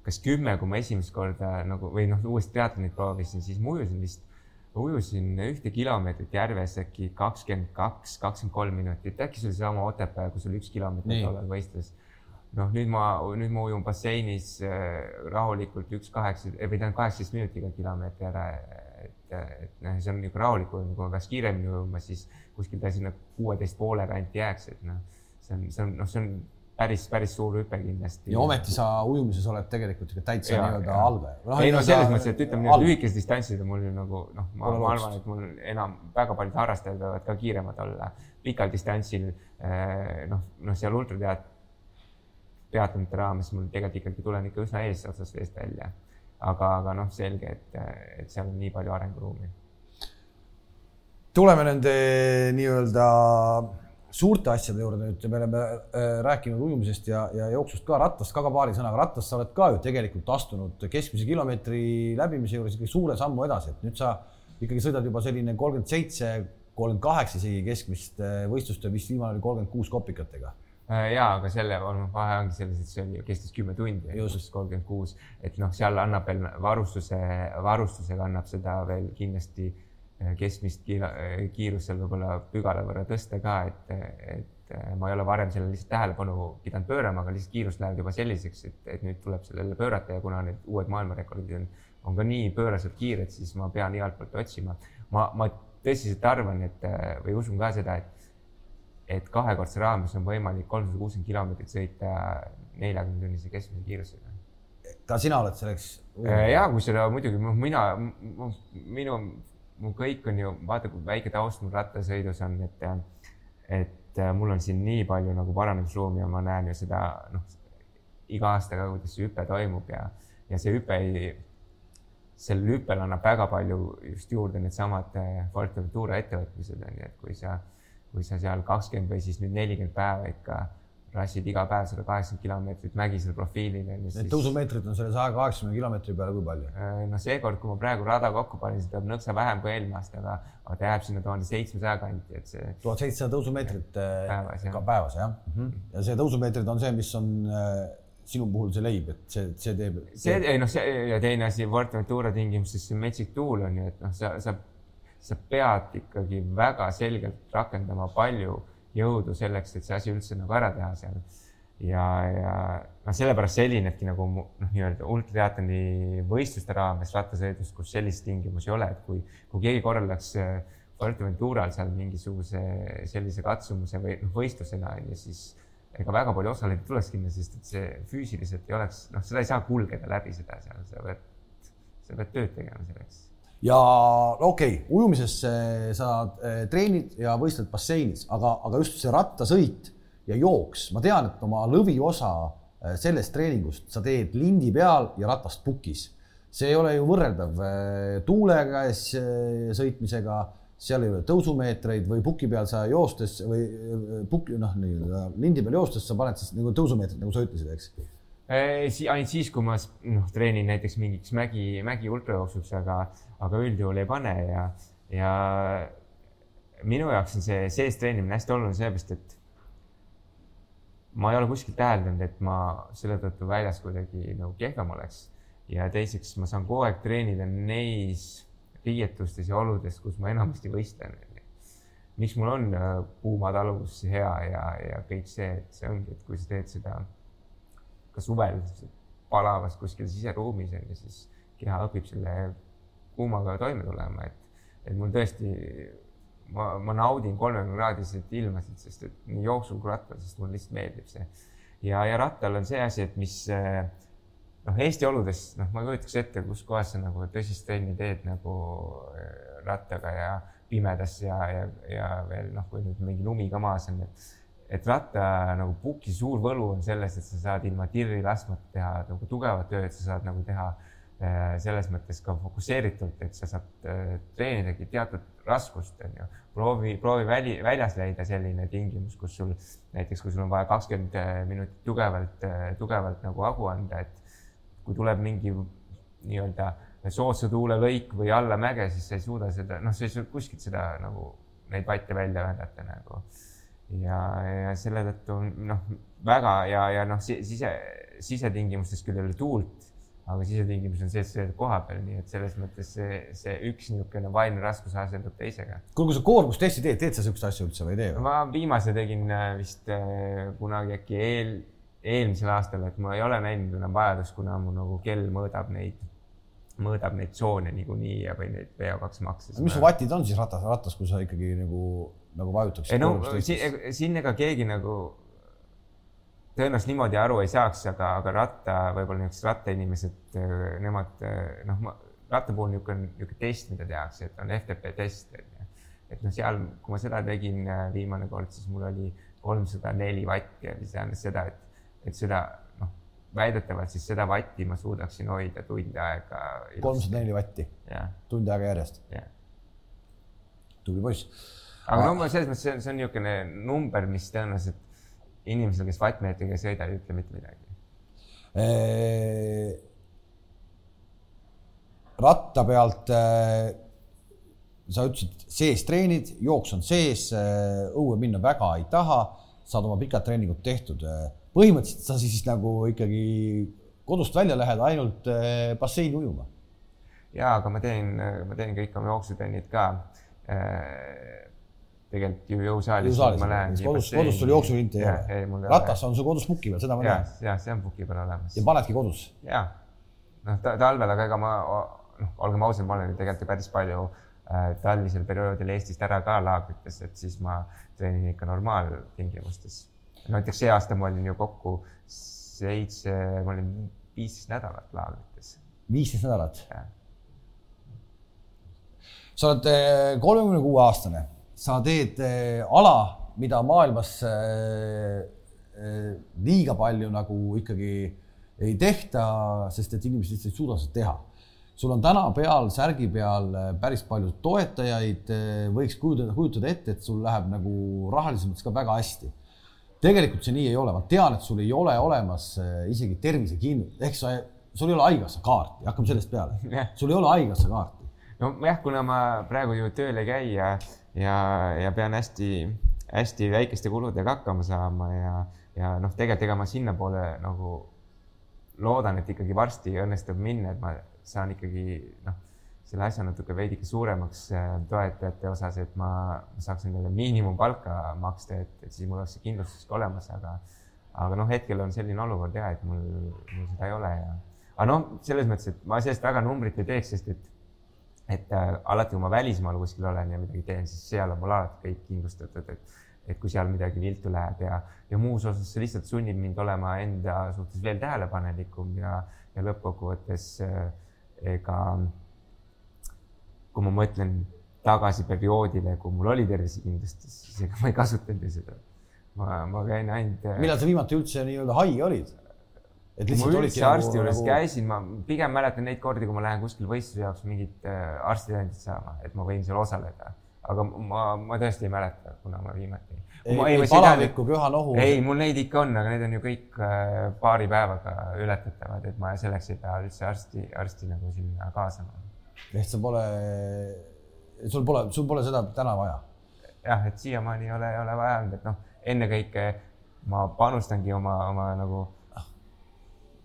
kas kümme, kui ma esimest korda nagu või noh, uuesti triatlonit proovisin, siis ma ujusin vist ujusin ühte kilomeetrit järves äkki kakskümmend kaks, kakskümmend kolm minutit, äkki see oli seesama Otepää, kus oli üks kilomeeter tollal võistles. noh, nüüd ma, nüüd ma ujun basseinis äh, rahulikult üks kaheksa või tähendab kaheksateist minutiga kilomeetri ära. et, et noh, see on nagu rahulikum, kui ma peaks kiiremini ujuma, siis kuskil ta sinna kuueteist poole kanti jääks, et noh, see on, see on, noh, see on päris, päris suur hüpe kindlasti. ja ometi sa ujumises oled tegelikult ikka täitsa nii-öelda algaja no,. ei no selles mõttes, et ütleme nii, et lühikesed distantsid on mul ju nagu noh, ma, ma arvan, et mul enam väga paljud harrastajad võivad ka kiiremad olla. pikal distantsil eh, noh, noh seal ultrateat-, peatumite raames mul tegelikult ikkagi tulen ikka üsna eesotsas veest välja. aga, aga noh, selge, et, et seal on nii palju arenguruumi. tuleme nende nii-öelda suurte asjade juurde nüüd, me oleme äh, rääkinud ujumisest ja, ja jooksust ka, rattast ka, ka paari sõnaga, rattast sa oled ka ju tegelikult astunud keskmise kilomeetri läbimise juures ikkagi suure sammu edasi, et nüüd sa ikkagi sõidad juba selline kolmkümmend seitse, kolmkümmend kaheksa isegi keskmist äh, võistlust ja vist viimane oli kolmkümmend kuus kopikatega. Äh, ja, aga selle vahe ongi selles, et see oli, kestis kümme tundi, just kolmkümmend kuus, et noh, seal annab veel varustuse, varustusega annab seda veel kindlasti keskmist kiirust seal võib-olla pügala võrra tõsta ka, et, et ma ei ole varem sellele lihtsalt tähelepanu pidanud pöörama, aga lihtsalt kiirus läheb juba selliseks, et, et nüüd tuleb sellele pöörata ja kuna need uued maailmarekordid on, on ka nii pööraselt kiired, siis ma pean igalt poolt otsima. ma, ma tõsiselt arvan, et või usun ka seda, et, et kahekordse raames on võimalik kolmsada kuuskümmend kilomeetrit sõita neljakümne tunnise keskmise kiirusega. ka sina oled selleks? ja kui seda muidugi mina, minu mul kõik on ju, vaata kui väike taust mul rattasõidus on, et, et äh, mul on siin nii palju nagu paranemisruumi ja ma näen ju seda noh, iga aastaga, kuidas see hüpe toimub ja, ja see hüpe ei, sellel hüppel annab väga palju just juurde needsamad äh, Forteventura ettevõtmised on ju, et kui sa, kui sa seal kakskümmend või siis nüüd nelikümmend päeva ikka rassid iga päev sada kaheksakümmend kilomeetrit mägisel profiilil. Need siis... tõusumeetrid on selle saja kaheksakümne kilomeetri peale kui palju? Äh, no seekord, kui ma praegu rada kokku panin, siis tuleb nõksa vähem kui eelmine aasta, aga, aga ta jääb sinna tuhande seitsmesaja kanti, et see. tuhat seitsesada tõusumeetrit äh, päevas, jah. päevas jah mm. -hmm. ja see tõusumeetrid on see, mis on äh, sinu puhul see leib, et see, see teeb. see, ei noh, see ja teine asi, Forteventura tingimustes see metsik tuul on ju, et noh, sa, sa, sa pead ikkagi väga selgelt rakendama palju jõudu selleks, et see asi üldse nagu ära teha seal. ja, ja noh, sellepärast see helinebki nagu noh, nii-öelda ultrateatroni võistluste raames rattasõidus, kus sellist tingimusi ei ole, et kui, kui keegi korraldaks äh, Fuerteventural seal mingisuguse sellise katsumuse või noh, võistlusena on ju, siis ega väga palju osalejaid ei tuleks kinni, sest et see füüsiliselt ei oleks, noh, seda ei saa kulgeda läbi seda seal, sa pead, sa pead tööd tegema selleks ja okei okay,, ujumises sa eh, treenid ja võistled basseinis, aga, aga just see rattasõit ja jooks, ma tean, et oma lõviosa eh, sellest treeningust sa teed lindi peal ja ratast pukis. see ei ole ju võrreldav äh, tuule käes äh, sõitmisega, seal ei ole tõusumeetreid või puki peal sa joostes või äh, puki, noh, nii-öelda lindi peal joostes sa paned siis nagu tõusumeetrid, nagu sa ütlesid, eks Si, ainult siis, kui ma noh, treenin näiteks mingiks mägi, mägi ultrajooksuks, aga, aga üldjuhul ei pane ja, ja minu jaoks on see sees treenimine hästi oluline sellepärast, et ma ei ole kuskilt täheldanud, et ma selle tõttu väljas kuidagi nagu kehvem oleks. ja teiseks, ma saan kogu aeg treenida neis riietustes ja oludes, kus ma enamasti võistlen. miks mul on äh, kuuma taluvus hea ja, ja kõik see, et see ongi, et kui sa teed seda ka suvel palavas kuskil siseruumis on ju, siis keha õpib selle kuumaga toime tulema, et, et mul tõesti ma, ma naudin kolmekümne kraadiseid ilmasid, sest et nii jooksul kui rattal, sest mulle lihtsalt meeldib see. ja, ja rattal on see asi, et mis noh, Eesti oludes, noh, ma ei kujutaks ette, kus kohas sa nagu tõsist trenni teed nagu äh, rattaga ja pimedas ja, ja, ja veel noh, kui nüüd mingi lumi ka maas on, et et ratta nagu puki suur võlu on selles, et sa saad ilma tirri laskmata teha nagu tugevat tööd, sa saad nagu teha äh, selles mõttes ka fokusseeritult, et sa saad äh, treenidagi teatud raskust, on ju. proovi, proovi väli, väljas leida selline tingimus, kus sul näiteks, kui sul on vaja kakskümmend äh, minutit tugevalt, tugevalt nagu hagu anda, et kui tuleb mingi nii-öelda soodsa tuule lõik või alla mäge, siis sa ei suuda seda, noh, sa ei suuda kuskilt seda nagu neid vatte välja vändata nagu ja, ja selle tõttu noh, väga ja, ja noh, sise, sisetingimustes küll ei ole tuult, aga sisetingimus on see, et sa oled koha peal, nii et selles mõttes see, see üks niisugune vaimne raskus asendub teisega. kuule, kui sa koormustesti teed, teed sa niisuguseid asju üldse või ei tee? ma viimase tegin äh, vist äh, kunagi äkki eel, eelmisel aastal, et ma ei ole näinud enam vajadust, kuna mu nagu kell mõõdab neid, mõõdab neid tsoone niikuinii ja või neid VO2 makse. mis su vatid on siis ratas, rattas, kui sa ikkagi nagu nagu vajutaks. ei no siin, siin ega keegi nagu tõenäoliselt niimoodi aru ei saaks, aga, aga ratta, võib-olla niisugused rattainimesed, nemad noh, ratta puhul niisugune, niisugune test, mida tehakse, et on FTP test, on ju. et noh, seal, kui ma seda tegin viimane kord, siis mul oli kolmsada neli vatti ja mis tähendas seda, et, et seda noh, väidetavalt siis seda vatti ma suudaksin hoida tund aega. kolmsada neli vatti? tund aega järjest? tubli poiss aga no selles mõttes see on, see on niisugune number, mis tõenäoliselt inimesele, kes vattmeetriga ei sõida, ei ütle mitte midagi ratta pealt sa ütlesid, sees treenid, jooks on sees, õue minna väga ei taha, saad oma pikad treeningud tehtud. põhimõtteliselt sa siis nagu ikkagi kodust välja lähed ainult basseini ujuma. ja, aga ma teen, ma teen kõik oma jooksutrennid ka tegelikult ju jõusaalis. kodus, kodus sul jooksurinti ei ole. ratas on sul kodus puki peal, seda ma tean. ja, see on puki peal olemas. ja panedki kodus? ja, noh talvel, aga ega ma, noh, olgem ausad, ma olen tegelikult ju päris palju äh, talvisel perioodil Eestist ära ka laagrites, et siis ma treenin ikka normaaltingimustes. näiteks see aasta ma olin ju kokku seitse, ma olin viisteist nädalat laagrites. viisteist nädalat? sa oled äh, kolmekümne kuue aastane sa teed äh, ala, mida maailmas äh, äh, liiga palju nagu ikkagi ei tehta, sest et inimesed lihtsalt ei suuda seda teha. sul on täna peal, särgi peal päris palju toetajaid, võiks kujutada, kujutada ette, et sul läheb nagu rahalises mõttes ka väga hästi. tegelikult see nii ei ole, ma tean, et sul ei ole olemas isegi tervisekindlust, ehk sa, sul ei ole haigekassa kaarti, hakkame sellest peale. sul ei ole haigekassa kaarti. nojah, kuna ma praegu ju tööl ei käi ja ja, ja pean hästi-hästi väikeste kuludega hakkama saama ja, ja noh, tegelikult ega ma sinnapoole nagu loodan, et ikkagi varsti õnnestub minna, et ma saan ikkagi noh, selle asja natuke veidike suuremaks äh, toetajate osas, et ma, saaks endale miinimumpalka maksta, et, et siis mul oleks see kindlustus ka olemas, aga aga noh, hetkel on selline olukord ja et mul, mul seda ei ole ja aga noh, selles mõttes, et ma sellest väga numbrit ei teeks, sest et et äh, alati, kui ma välismaal kuskil olen ja midagi teen, siis seal on mul alati kõik kindlustatud, et, et kui seal midagi viltu läheb ja, ja muus osas see lihtsalt sunnib mind olema enda suhtes veel tähelepanelikum ja, ja lõppkokkuvõttes äh, ega kui ma mõtlen tagasi perioodile, kui mul oli tervisekindlustus, siis ega ma ei kasutanud ju seda. ma, ma käin ainult. millal sa viimati üldse nii-öelda haige olid? Et lihtsalt olidki arsti juures nagu, käisin, ma pigem mäletan neid kordi, kui ma lähen kuskil võistluse jaoks mingit äh, arstitõendit saama, et ma võin seal osaleda. aga ma, ma tõesti ei mäleta, kuna ma viimati. ei, ei palaviku, köha-nohu. ei, mul neid ikka on, aga need on ju kõik äh, paari päevaga ületatavad, et ma selleks ei pea üldse arsti, arsti nagu sinna kaasama. ehk sa pole, sul pole, sul pole seda täna vaja. jah, et siiamaani ei ole, ei ole vaja olnud, et noh, ennekõike ma panustangi oma, oma nagu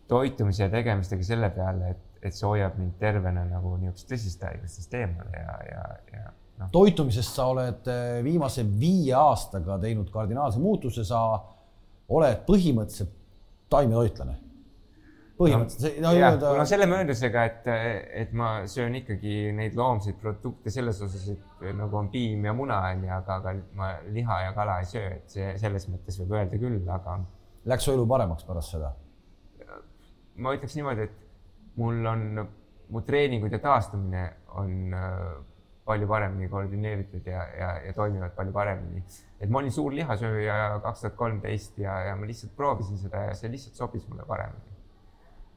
toitumise ja tegemistega selle peale, et, et see hoiab mind tervena nagu niisugust tõsiste haigustest eemale ja, ja, ja noh, toitumisest sa oled eh, viimase viie aastaga teinud kardinaalse muutuse, sa oled põhimõtteliselt taimetoitlane. põhimõtteliselt, no jah, nii-öelda no selle mööndusega, et, et ma söön ikkagi neid loomseid produkte selles osas, et nagu on piim ja muna on ju, aga, aga ma liha ja kala ei söö, et see selles mõttes võib öelda küll, aga läks su elu paremaks pärast seda. Ma ütleks niimoodi, et mul on, mu treeningud ja taastumine on äh, palju paremini koordineeritud ja, ja, ja toimivad palju paremini. et ma olin suur lihasööja kaks tuhat kolmteist ja, ja ma lihtsalt proovisin seda ja see lihtsalt sobis mulle paremini.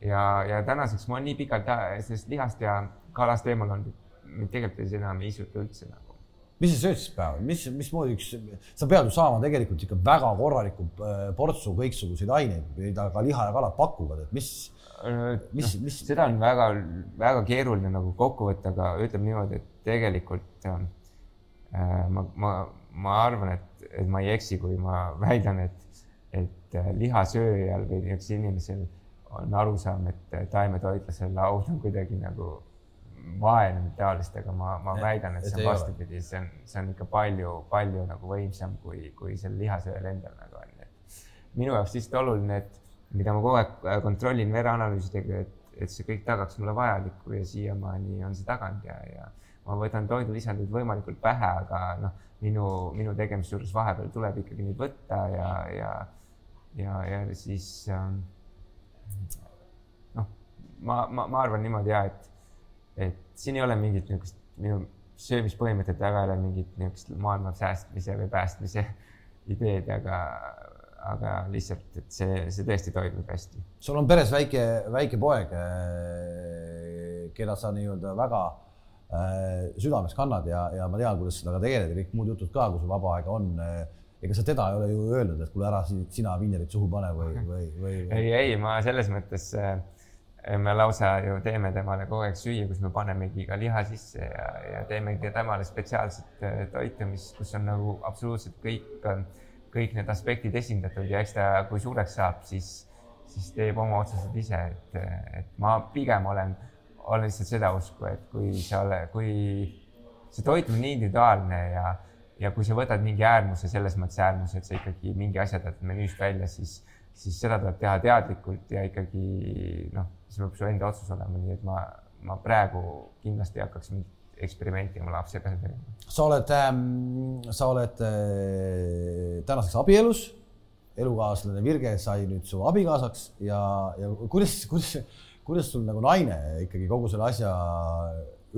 ja, ja tänaseks ma olen nii pikalt ä- sellest lihast ja kalast eemal olnud, mind tegelikult ei- enam ei isuta üldse nagu. Mis sa sööd siis päeval, mis, mismoodi üks, sa pead ju saama tegelikult ikka väga korraliku äh, portsu kõiksuguseid aineid, mida ka liha ja kalad pakuvad, et mis, mis, mis, Äh, seda on väga, väga keeruline nagu kokku võtta, aga ütleme niimoodi, et tegelikult äh, ma, ma, ma arvan, et, et ma ei eksi, kui ma väidan, et, et äh, lihasööjal või niisugusel inimesel on arusaam, et äh, taimetoitlasel laud on kuidagi nagu vaene või taolist, aga ma, ma Et- väidan, et et see on vastupidi, see on, see on ikka palju, palju nagu võimsam, kui, kui sel lihasööjal endal nagu on. minu jaoks lihtsalt oluline, et mida ma kogu aeg äh, kontrollin vereanalüüsidega, et, et see kõik tagaks mulle vajalikku ja siiamaani on see taganud ja, ja ma võtan toidulisandeid võimalikult vähe, aga noh, minu, minu tegemise juures vahepeal tuleb ikkagi neid võtta ja, ja, ja, ja siis ähm, noh, ma, ma, ma arvan niimoodi ja, et, et siin ei ole mingit niisugust minu söömispõhimõtet taga ei ole mingit niisugust maailma säästmise või päästmise ideed, aga, aga lihtsalt, et see, see tõesti toimib hästi. sul on peres väike, väike poeg, keda sa nii-öelda väga äh, südames kannad ja, ja ma tean, kuidas temaga tegeled ja kõik muud jutud ka, kui sul vaba aega on. ega sa teda ei ole ju öelnud, et kuule ära si- sina vinnerit suhu pane või, või, või...? ei, ei, ma selles mõttes äh, me lausa ju teeme temale kogu aeg süüa, kus me panemegi ka liha sisse ja, ja teemegi temale spetsiaalset äh, toitu, mis, kus on nagu absoluutselt kõik, kõik need aspektid esindatud ja eks ta, kui suureks saab, siis, siis teeb oma otsused ise, et, et ma pigem olen, olen lihtsalt seda usku, et kui sa oled, kui see toit on nii individuaalne ja, ja kui sa võtad mingi äärmuse, selles mõttes äärmuse, et sa ikkagi mingi asja tõid menüüst välja, siis, siis seda tuleb teha teadlikult ja ikkagi noh, see peab su enda otsus olema, nii et ma, ma praegu kindlasti ei hakkaks mingit eksperimenti oma lapsega tegema. sa oled ähm,, sa oled äh, tänaseks abielus, elukaaslane Virge sai nüüd su abikaasaks ja, ja kuidas, kuidas, kuidas sul nagu naine ikkagi kogu selle asja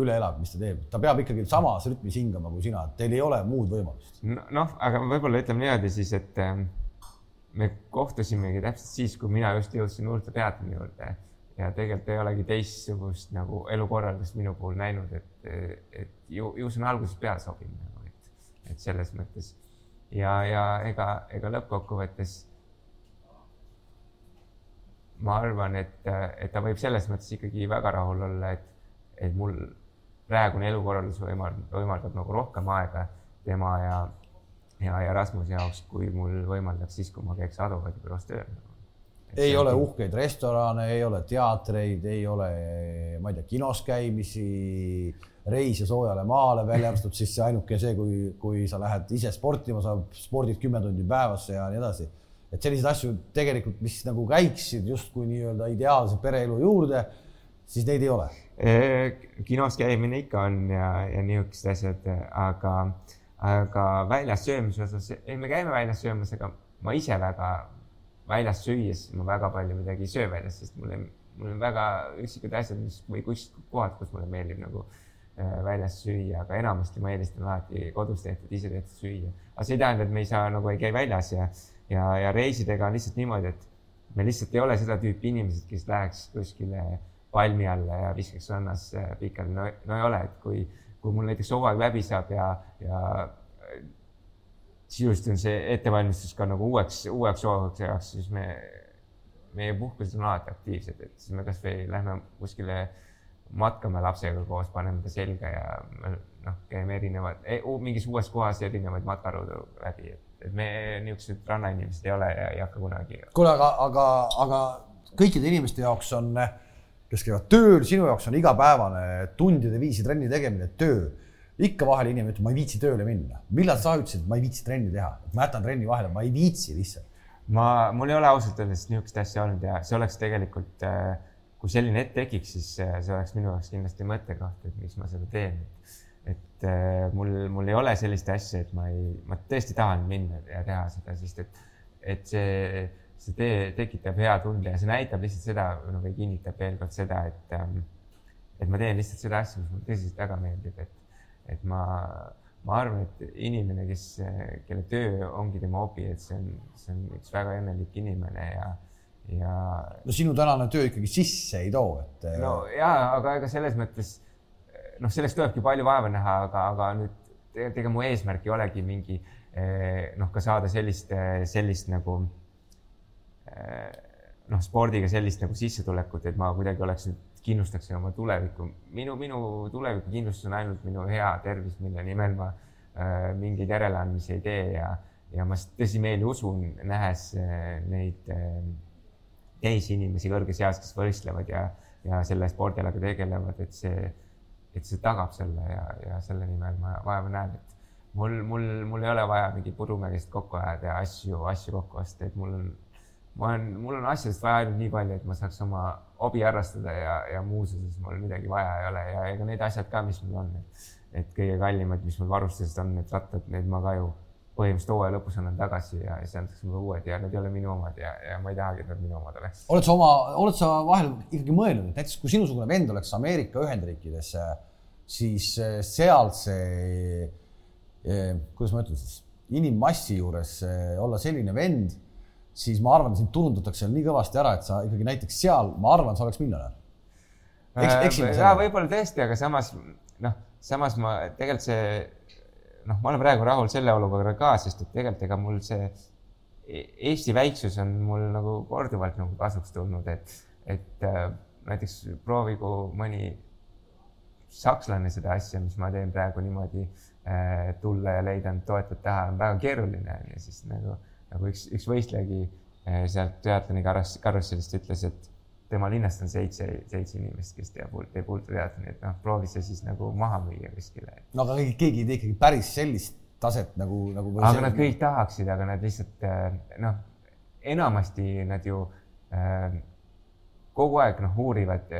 üle elab, mis ta teeb, ta peab ikkagi samas rütmis hingama kui sina, teil ei ole muud võimalust. noh, aga võib-olla ütleme niimoodi siis, et ähm, me kohtusimegi täpselt siis, kui mina just jõudsin Uurte teatri juurde. Ja tegelikult ei olegi teistsugust nagu elukorraldust minu puhul näinud, et, et ju, ju see on algusest peale sobinud nagu, et, et selles mõttes. Ja, ja ega, ega lõppkokkuvõttes ma arvan, et, et ta võib selles mõttes ikkagi väga rahul olla, et, et mul praegune elukorraldus võimaldab, võimaldab nagu rohkem aega tema ja, ja, ja Rasmuse jaoks, kui mul võimaldaks siis, kui ma käiks advokaadibüroos tööl. ei ole uhkeid restorane, ei ole teatreid, ei ole, ma ei tea, kinos käimisi, reise soojale maale, välja arvatud siis see ainuke see, kui, kui sa lähed ise sportima, sa spordid kümme tundi päevas ja nii edasi. et selliseid asju tegelikult, mis nagu käiksid justkui nii-öelda ideaalse pereelu juurde, siis neid ei ole. kinos käimine ikka on ja, ja niisugused asjad, aga, aga väljas söömise osas, ei, me käime väljas söömas, aga ma ise väga väljas süües ma väga palju midagi ei söö väljas, sest mulle, mul on väga üksikud asjad, mis või kus kohad, kus mulle meeldib nagu äh, väljas süüa, aga enamasti ma eelistan alati kodus tehtud, ise tehtud süüa. aga see ei tähenda, et me ei saa nagu ei käi väljas ja, ja, ja reisidega on lihtsalt niimoodi, et me lihtsalt ei ole seda tüüpi inimesed, kes läheks kuskile palmi alla ja viskaks rannas pikali, no, no ei ole, et kui, kui mul näiteks hooaeg läbi saab ja, ja sisuliselt on see ettevalmistus ka nagu uueks, uueks hooaegaks ajaks, siis me, meie puhkused on alati aktiivsed, et siis me kasvõi lähme kuskile matkame lapsega koos, paneme ta selga ja noh, käime erinevad, e, mingis uues kohas erinevaid matkarõudu läbi, et, et me niisugused rannainimesed ei ole ja ei hakka kunagi. kuule, aga, aga, aga kõikide inimeste jaoks on, kes käivad tööl, sinu jaoks on igapäevane tundide viisi trenni tegemine töö ikka vahel inimene ütleb, ma ei viitsi tööle minna. millal sa ütlesid, et ma ei viitsi trenni teha, ma jätan trenni vahele, ma ei viitsi lihtsalt? ma, mul ei ole ausalt öeldes niisugust asja olnud ja see oleks tegelikult, äh, kui selline hetk tekiks, siis äh, see oleks minu jaoks kindlasti mõttekoht, et miks ma seda teen. et äh, mul, mul ei ole sellist asja, et ma ei, ma tõesti tahan minna ja teha seda, sest et, et see, see tee tekitab hea tunde ja see näitab lihtsalt seda nagu või kinnitab veel kord seda, et, ähm, et ma teen lihtsalt seda asja, mis mulle tõsiselt väga meeldib, et et ma, ma arvan, et inimene, kes, kelle töö ongi tema hobi, et see on, see on üks väga õnnelik inimene ja, ja. no sinu tänane töö ikkagi sisse ei too, et. no ja, aga ega selles mõttes noh, selleks tulebki palju vaeva näha, aga, aga nüüd tegelikult ega mu eesmärk ei olegi mingi noh, ka saada sellist, sellist nagu noh, spordiga sellist nagu sissetulekut, et ma kuidagi oleks nüüd kindlustaksin oma tulevikku. minu, minu tulevikukindlustus on ainult minu hea tervis, mille nimel ma äh, mingeid järeleandmisi ei tee ja, ja ma tõsimeeli usun, nähes äh, neid äh, teisi inimesi kõrges eas, kes võistlevad ja, ja selle spordialaga tegelevad, et see, et see tagab selle ja, ja selle nimel ma vaeva näen, et mul, mul, mul ei ole vaja mingi Purumägest kokku ajada ja asju, asju kokku osta, et mul on ma olen, mul on asjadest vaja ainult nii palju, et ma saaks oma hobi harrastada ja, ja muus osas mul midagi vaja ei ole ja ega need asjad ka, mis mul on, et kõige kallimad, mis mul varustused on, need rattad, need ma ka ju põhimõtteliselt hooaja lõpus annan tagasi ja siis antakse mulle uued ja need ei ole minu omad ja, ja ma ei tahagi, et nad minu omad oleks. oled sa oma, oled sa vahel ikkagi mõelnud, et näiteks kui sinusugune vend oleks Ameerika Ühendriikides, siis eh, seal see, eh, kuidas ma ütlen siis, inimmassi juures eh, olla selline vend siis ma arvan, sind turundatakse seal nii kõvasti ära, et sa ikkagi näiteks seal, ma arvan, sa oleks miljonär Eks,. ja võib-olla tõesti, aga samas noh, samas ma tegelikult see noh, ma olen praegu rahul selle olukorraga ka, sest et tegelikult ega mul see e-, Eesti väiksus on mul nagu korduvalt nagu kasuks tulnud, et, et äh, näiteks proovigu mõni sakslane seda asja, mis ma teen praegu niimoodi äh, tulla ja leida end toetajat taha, on väga keeruline ja siis nagu nagu üks, üks võistlejagi eh, sealt triatloni kaross, karussellist ütles, et tema linnast on seitse, seitse inimest, kes teeb, teeb ultratriatloni, et noh, proovi see siis nagu maha müüa kuskile. no aga keegi ei tee ikkagi päris sellist taset nagu, nagu. aga see... nad kõik tahaksid, aga nad lihtsalt eh, noh, enamasti nad ju äh, kogu aeg noh, uurivad,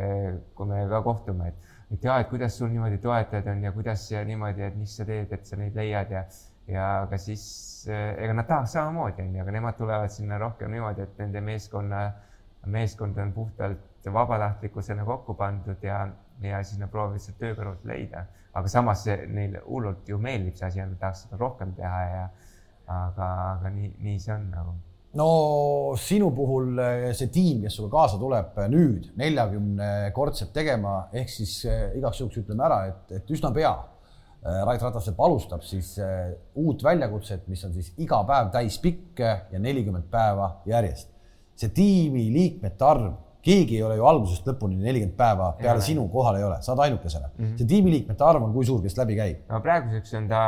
kui me ka kohtume, et, et ja, et kuidas sul niimoodi toetajad on ja kuidas ja niimoodi, et mis sa teed, et sa neid leiad ja ja ka siis eh, ega nad tahaks samamoodi, onju, aga nemad tulevad sinna rohkem niimoodi, et nende meeskonna, meeskond on puhtalt vabatahtlikkusena kokku pandud ja, ja siis nad proovivad seda töö kõrvalt leida. aga samas neile hullult ju meeldib see asi ja nad tahaks seda rohkem teha ja aga, aga nii, nii see on nagu no sinu puhul eh, see tiim, kes sulle kaasa tuleb eh, nüüd neljakümnekordset tegema, ehk siis igaks juhuks ütleme ära, et, et üsna pea Äh, Rait Ratasepp alustab siis äh, uut väljakutset, mis on siis iga päev täispikk ja nelikümmend päeva järjest. see tiimi liikmete arv, keegi ei ole ju algusest lõpuni nelikümmend päeva peale ja, sinu kohal ei ole, sa oled ainukesena mm. -hmm. see tiimiliikmete arv on kui suur, kes läbi käib? no praeguseks on ta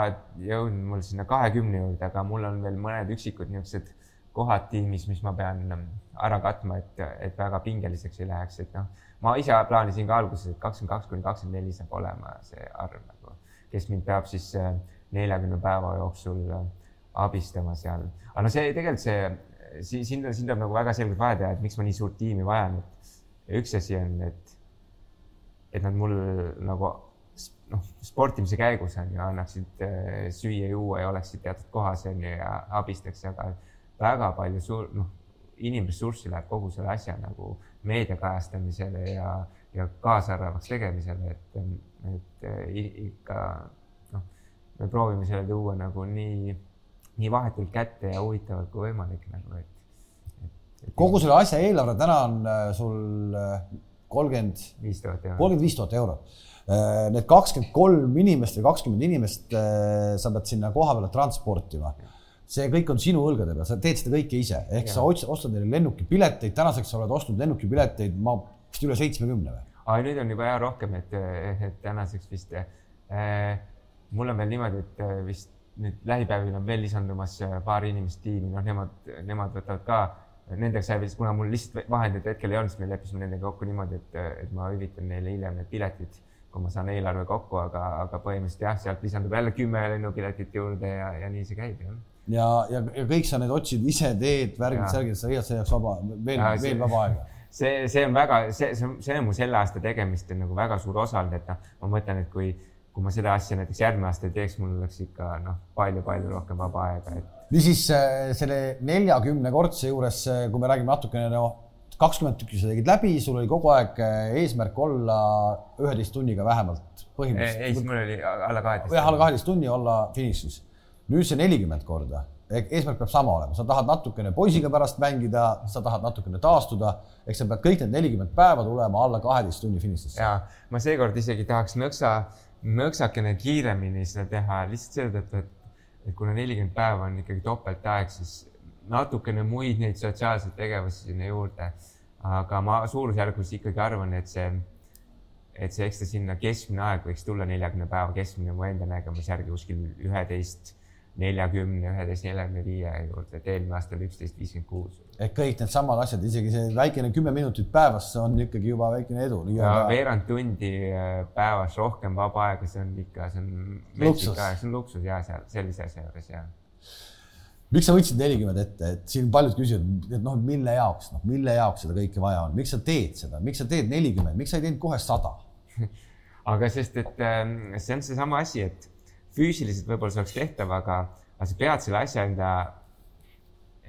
jõudnud mul sinna kahekümne juurde, aga mul on veel mõned üksikud niisugused kohad tiimis, mis ma pean ähm, ära katma, et, et väga pingeliseks ei läheks, et noh, ma ise plaanisin ka alguses, et kakskümmend kaks kuni kakskümmend neli saab olema see arv kes mind peab siis äh, neljakümne päeva jooksul äh, abistama seal. aga no see tegelikult see, siin, siin tuleb nagu väga selgelt vahe teha, et miks ma nii suurt tiimi vajan, et üks asi on, et, et nad mul nagu noh, sportimise käigus on ju, annaksid äh, süüa-juua ja oleksid teatud kohas on ju ja abistaks, aga väga palju suur, noh, inimressurssi läheb kogu selle asja nagu meedia kajastamisele ja, ja kaasarvavaks tegemisele, et et eh, ikka noh, me proovime selle tuua nagu nii, nii vahetult kätte ja huvitavalt kui võimalik nagu, et, et kogu selle asja eelarve täna on äh, sul kolmkümmend eurot. kolmkümmend viis tuhat eurot. Need kakskümmend kolm inimest või kakskümmend inimest sa pead sinna koha peale transportima see kõik on sinu õlgade peal, sa teed seda kõike ise, ehk ja. sa ostad neile lennukipileteid, tänaseks sa oled ostnud lennukipileteid, ma vist üle seitsmekümne või? Aa, nüüd on juba jah rohkem, et, et tänaseks vist äh, mul on veel niimoodi, et äh, vist nüüd lähipäevil on veel lisandumas paar inimest tiimi, noh, nemad, nemad võtavad ka, nendeks vist, kuna mul lihtsalt vahendeid hetkel ei olnud, siis me leppisime nendega kokku niimoodi, et, et ma hüvitan neile hiljem need piletid, kui ma saan eelarve kokku, aga, aga põhimõtteliselt jah, sealt lisandub jälle kümme lennupiletit juurde ja, ja nii see käib jah. Ja, ja, ja kõik sa need otsid ise, teed, värgid, särgid, sa leiad selle jaoks vaba, veel, veel vaba aega see, see on väga, see, see on, see on mu selle aasta tegemist on nagu väga suur osa olnud, et noh, ma mõtlen, et kui, kui ma seda asja näiteks järgmine aasta ei teeks, mul oleks ikka noh, palju-palju rohkem vaba aega, et. niisiis äh, selle neljakümne kordse juures, äh, kui me räägime natukene no kakskümmend tükki sa tegid läbi, sul oli kogu aeg äh, eesmärk olla üheteist tunniga vähemalt põhimõtteliselt. ei, siis mul oli alla kaheteist. jah, alla kaheteist tunni olla finišis. Nüüd see nelikümmend korda eesmärk peab sama olema, sa tahad natukene poisiga pärast mängida, sa tahad natukene taastuda, eks sa pead kõik need nelikümmend päeva tulema alla kaheteist tunni finišisse. ja ma seekord isegi tahaks nõksa, nõksakene kiiremini seda teha lihtsalt seetõttu, et, et kuna nelikümmend päeva on ikkagi topeltaeg, siis natukene muid neid sotsiaalseid tegevusi sinna juurde. aga ma suurusjärgus ikkagi arvan, et see, et see, eks ta sinna keskmine aeg võiks tulla neljakümne päeva keskmine mu enda nägemuse järgi kuskil üheteist neljakümne, üheteist, neljakümne viie juurde, et eelmine aasta oli üksteist, viiskümmend kuus. et kõik needsamad asjad, isegi see väikene kümme minutit päevas, see on ikkagi juba väikene edu. ja veerand tundi äh, päevas rohkem vaba aega, see on ikka, see on metsik aeg, see on luksus ja seal sellise asja juures ja. miks sa võtsid nelikümmend ette, et siin paljud küsivad, et noh, mille jaoks, noh, mille jaoks seda kõike vaja on, miks sa teed seda, miks sa teed nelikümmend, miks sa ei teinud kohe sada? Aga sest, et ähm, see on seesama asi, et füüsiliselt võib-olla see oleks tehtav, aga, aga sa pead selle asja enda,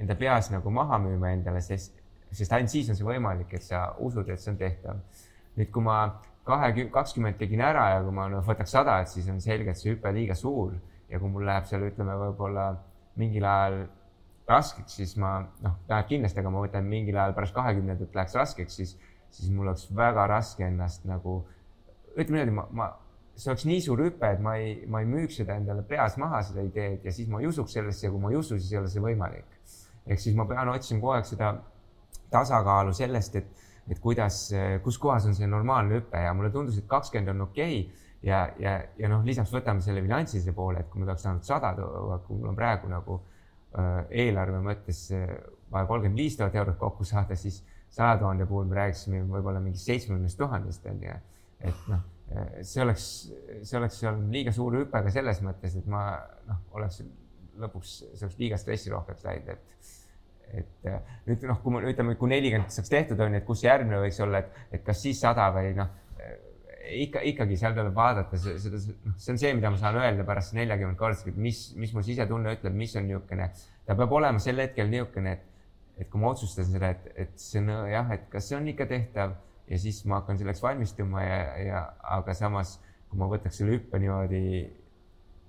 enda peas nagu maha müüma endale, sest, sest ainult siis on see võimalik, et sa usud, et see on tehtav. nüüd, kui ma kahekümne, kakskümmend tegin ära ja kui ma no, võtaks sada, et siis on selge, et see hüpe liiga suur ja kui mul läheb seal, ütleme, võib-olla mingil ajal raskeks, siis ma noh, läheb kindlasti, aga ma võtan mingil ajal pärast kahekümnendat läheks raskeks, siis, siis mul oleks väga raske ennast nagu ütleme niimoodi, ma, ma see oleks nii suur hüpe, et ma ei, ma ei müüks seda endale peas maha, seda ideed ja siis ma ei usuks sellesse ja kui ma ei usu, siis ei ole see võimalik. ehk siis ma pean otsima kogu aeg seda tasakaalu sellest, et, et kuidas, kus kohas on see normaalne hüpe ja mulle tundus, et kakskümmend on okei okay. ja, ja, ja noh, lisaks võtame selle finantsilise poole, et kui ma peaks saanud sada tuua, kui mul on praegu nagu äh, eelarve mõttes äh, vaja kolmkümmend viis tuhat eurot kokku saada, siis saja tuhande puhul me rääkisime võib-olla mingist seitsmekümnest tuhandest on ju, et noh see oleks, see oleks olnud liiga suur hüpe ka selles mõttes, et ma noh, oleks lõpuks, see oleks liiga stressirohkeks läinud, et et nüüd noh, kui me ütleme, kui nelikümmend saaks tehtud, on ju, et kus järgmine võiks olla, et, et kas siis sada või noh, ikka, ikkagi seal tuleb vaadata seda, noh, see on see, mida ma saan öelda pärast neljakümmet korda, mis, mis mu sisetunne ütleb, mis on niisugune, ta peab olema sel hetkel niisugune, et, et kui ma otsustasin seda, et, et see on jah, et kas see on ikka tehtav ja siis ma hakkan selleks valmistuma ja, ja aga samas, kui ma võtaks selle hüppe niimoodi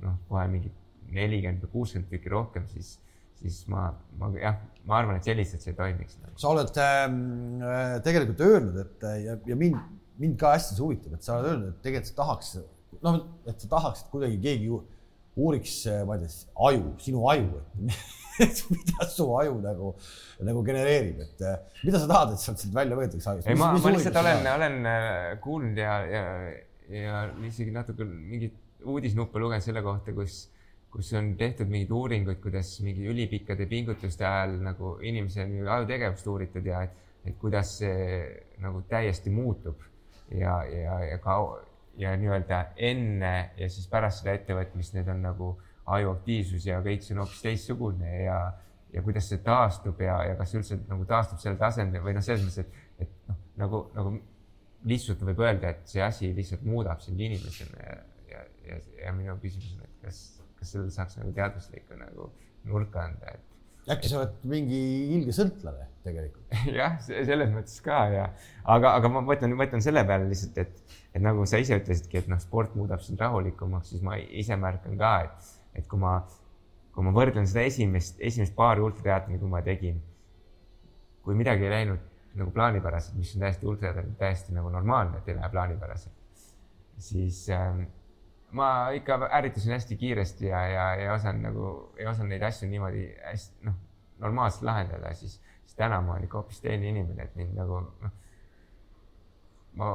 noh, kohe mingi nelikümmend või kuuskümmend tükki rohkem, siis, siis ma, ma jah, ma arvan, et selliselt see toimiks. sa oled ähm, äh, tegelikult öelnud, et ja, ja mind, mind ka hästi see huvitab, et sa oled öelnud, et tegelikult sa tahaks, noh, et sa tahaksid kuidagi keegi uuriks, ma ei tea, aju, sinu aju, et et mida su aju nagu, nagu genereerib, et eh, mida sa tahad, et sealt sealt välja võetakse ajust? ei, ma, ma lihtsalt olen, olen eh, kuulnud ja, ja, ja isegi natuke mingit uudisnuppe lugenud selle kohta, kus, kus on tehtud mingeid uuringuid, kuidas mingi ülipikkade pingutuste ajal nagu inimese ajutegevust uuritud ja et, et kuidas see nagu täiesti muutub ja, ja, ja ka ja nii-öelda enne ja siis pärast seda ettevõtmist, need on nagu ajuaktiivsus ja kõik see on hoopis teistsugune ja, ja kuidas see taastub ja, ja kas üldse nagu taastub sellel tasemel või noh, selles mõttes, et, et noh, nagu, nagu lihtsalt võib öelda, et see asi lihtsalt muudab sind inimesena ja, ja, ja, ja minu küsimus on, et kas, kas sellele saaks nagu teaduslikku nagu nurka anda, et äkki sa oled mingi ilge sõltlane tegelikult? Jah, selles mõttes ka ja, aga, aga ma mõtlen, mõtlen selle peale lihtsalt, et, et nagu sa ise ütlesidki, et noh, sport muudab sind rahulikumaks, siis ma ise märkan ka, et et kui ma, kui ma võrdlen seda esimest, esimest paari ultratriatloni, kui ma tegin, kui midagi ei läinud nagu plaanipäraselt, mis on täiesti ultra, täiesti nagu normaalne, et ei lähe plaanipäraselt, siis äh, ma ikka ärritasin hästi kiiresti ja, ja ei osanud nagu, ei osanud neid asju niimoodi hästi noh, normaalselt lahendada, siis, siis täna ma olen ikka hoopis teine inimene, et mind nagu noh, ma,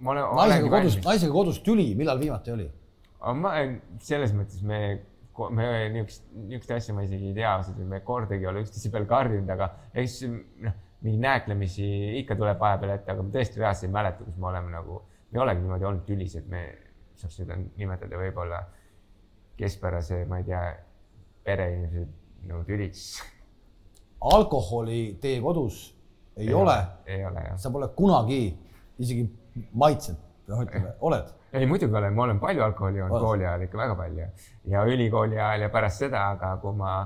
ma olen. naisega kodus, naisega kodus tüli, millal viimati oli? Ma selles mõttes me, me niisugust, niisugust asja ma isegi ei tea, me kordagi ei ole üksteise peal karjunud, aga eks noh, mingeid nääklemisi ikka tuleb vahepeal ette, aga ma tõesti reaalselt ei mäleta, kus me oleme nagu, me ei olegi niimoodi olnud tülis, et me saaks seda nimetada võib-olla keskpärase, ma ei tea, pereinimesed nagu tüliks. alkoholi teie kodus ei, ei ole? ei ole jah. sa pole kunagi isegi maitsenud, ütleme, oled? Ei, muidugi olen, ma olen palju alkoholi joonud kooli ajal ikka väga palju. Ja ülikooli ajal ja pärast seda, aga kui ma,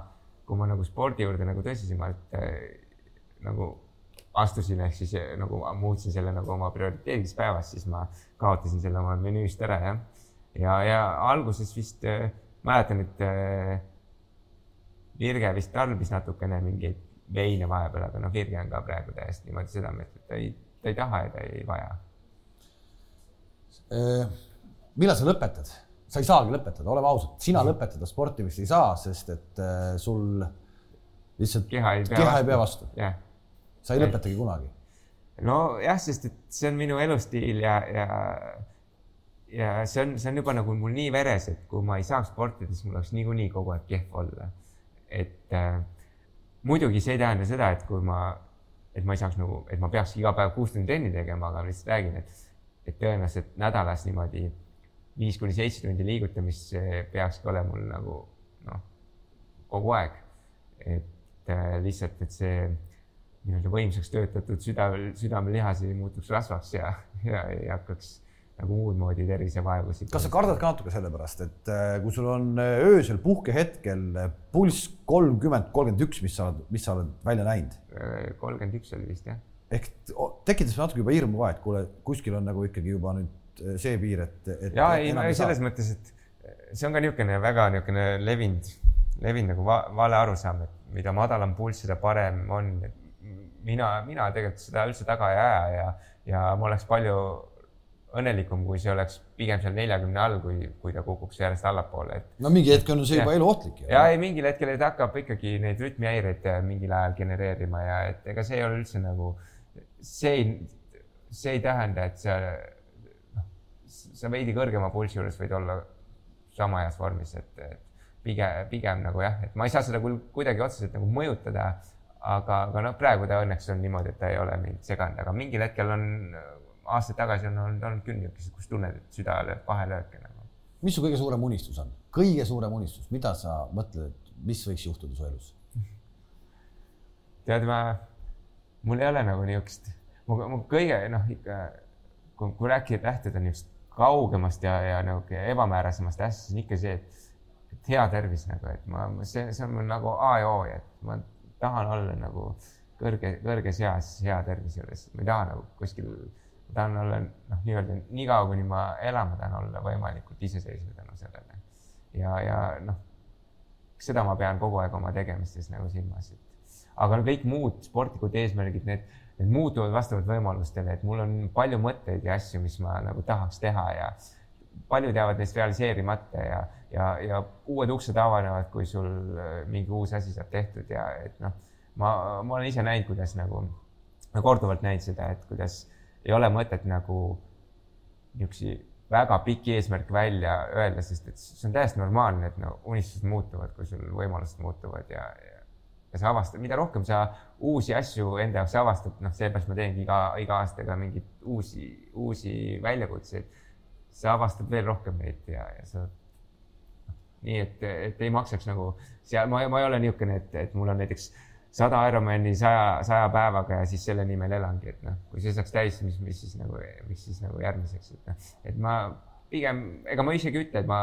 kui ma nagu spordi juurde nagu tõsisemalt äh, nagu astusin, ehk siis äh, nagu muutsin selle nagu oma prioriteediks päevas, siis ma kaotasin selle oma menüüst ära jah. ja, ja alguses vist äh, mäletan, et äh, Virge vist tarbis natukene mingeid veine vahepeal, aga noh, Virge on ka praegu täiesti niimoodi südametu, et ta ei, ta ei taha ja ta ei vaja millal sa lõpetad? sa ei saagi lõpetada, oleme ausad, sina lõpetada sportimist ei saa, sest et äh, sul lihtsalt keha ei pea keha vastu, ei pea vastu. Yeah. sa ei lõpetagi kunagi. nojah, sest et see on minu elustiil ja, ja, ja see on, see on juba nagu mul nii veres, et kui ma ei saaks sportida, siis mul oleks niikuinii kogu aeg kehv olla. et äh, muidugi see ei tähenda seda, et kui ma, et ma ei saaks nagu, et ma peaks iga päev kuus tundi trenni tegema, aga ma lihtsalt räägin, et et tõenäoliselt nädalas niimoodi viis kuni seitse tundi liigutamist, see peakski olema mul nagu noh, kogu aeg. et äh, lihtsalt, et see nii-öelda võimsaks töötatud süda, südamelihas ei muutuks rasvaks ja, ja ei hakkaks nagu muud moodi tervisevaevusi. kas sa kardad ka natuke selle pärast, et äh, kui sul on äh, öösel puhkehetkel äh, pulss kolmkümmend, kolmkümmend üks, mis sa mis sa oled välja näinud? kolmkümmend üks oli vist jah ehk tekitas natuke juba hirmu ka, et kuule, kuskil on nagu ikkagi juba nüüd eh, see piir, et, et. ja ei, ei selles mõttes, et see on ka niisugune väga niisugune levinud, levinud nagu va vale arusaam, et mida madalam pulss, seda parem on. mina, mina tegelikult seda üldse taga ei aja ja, ja ma oleks palju õnnelikum, kui see oleks pigem seal neljakümne all, kui, kui ta kukuks järjest allapoole, et. no mingi hetk on see juba eluohtlik. ja ei, mingil hetkel ta hakkab ikkagi neid rütmihäireid mingil ajal genereerima ja et ega see ei ole üldse nagu äh, see ei, see ei tähenda, et sa, noh, sa veidi kõrgema pulssi juures võid olla sama heas vormis, et, et pigem, pigem nagu jah, et ma ei saa seda küll kuidagi otseselt nagu mõjutada, aga, aga noh, praegu ta õnneks on niimoodi, et ta ei ole mind seganud, aga mingil hetkel on, aastaid tagasi on olnud, olnud küll niisuguseid, kus tunned, et süda lööb vahelööke nagu. mis su kõige suurem unistus on? kõige suurem unistus, mida sa mõtled, et mis võiks juhtuda su elus? tead, ma mul ei ole nagu niisugust, mu, mu kõige noh, ikka kui, kui rääkida, lähtuda niisugust kaugemast ja, ja nagu ebamäärasemast asjast, siis on ikka see, et, et hea tervis nagu, et ma, see, see on mul nagu A ja O, et ma tahan olla nagu kõrge, kõrges eas hea tervise juures, ma ei taha nagu kuskil, ma tahan olla noh, nii-öelda nii kaua, kuni ma elan, ma tahan olla võimalikult iseseisev tänu sellele. ja, ja noh, seda ma pean kogu aeg oma tegemistes nagu silmas, et aga no kõik muud sportlikud eesmärgid, need, need muutuvad vastavalt võimalustele, et mul on palju mõtteid ja asju, mis ma nagu tahaks teha ja paljud jäävad neist realiseerimata ja, ja, ja uued uksed avanevad, kui sul äh, mingi uus asi saab tehtud ja et noh, ma, ma olen ise näinud, kuidas nagu, korduvalt näinud seda, et kuidas ei ole mõtet nagu niisuguseid väga pikki eesmärke välja öelda, sest et see on täiesti normaalne, et no unistused muutuvad, kui sul võimalused muutuvad ja sa avastad, mida rohkem sa uusi asju enda jaoks avastad, noh, seepärast ma teengi iga, iga aastaga mingeid uusi, uusi väljakutseid. sa avastad veel rohkem neid ja, ja sa noh, nii et, et ei maksaks nagu seal, ma, ma ei ole niisugune, et, et mul on näiteks sada Ironmani saja, saja päevaga ja siis selle nimel elangi, et noh, kui see saaks täis, mis, mis siis nagu, mis siis nagu järgmiseks, et noh, et ma pigem, ega ma isegi ei ütle, et ma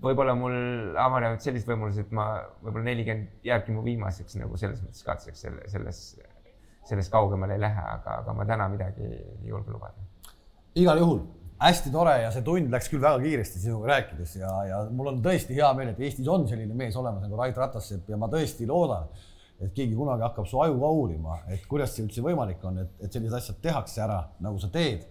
võib-olla mul avanevad sellised võimalused, ma võib-olla nelikümmend jääbki mu viimaseks nagu selles mõttes katseks selle, selles, sellest kaugemale ei lähe, aga, aga ma täna midagi ei julge lubada. igal juhul hästi tore ja see tund läks küll väga kiiresti sinuga rääkides ja, ja mul on tõesti hea meel, et Eestis on selline mees olemas nagu Rait Ratassepp ja ma tõesti loodan, et keegi kunagi hakkab su aju ka uurima, et kuidas see üldse võimalik on, et, et sellised asjad tehakse ära, nagu sa teed.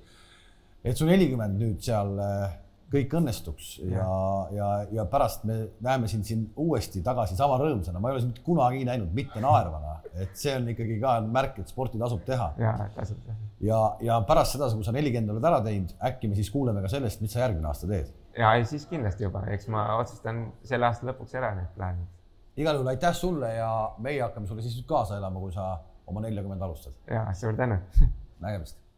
et su nelikümmend nüüd seal äh, kõik õnnestuks ja, ja, ja, pärast me näeme sind siin uuesti tagasi sama rõõmsana, ma ei ole sind kunagi näinud mitte naervana, et see on ikkagi ka märk, et sporti tasub teha. ja ja, ja pärast seda, kui sa nelikümmend oled ära teinud, äkki me siis kuuleme ka sellest, mis sa järgmine aasta teed. ja siis kindlasti juba, eks ma otsustan selle aasta lõpuks ära need plaanid. igal juhul aitäh sulle ja meie hakkame sulle siis nüüd kaasa elama, kui sa oma neljakümmend alustad. ja suur tänu nägemist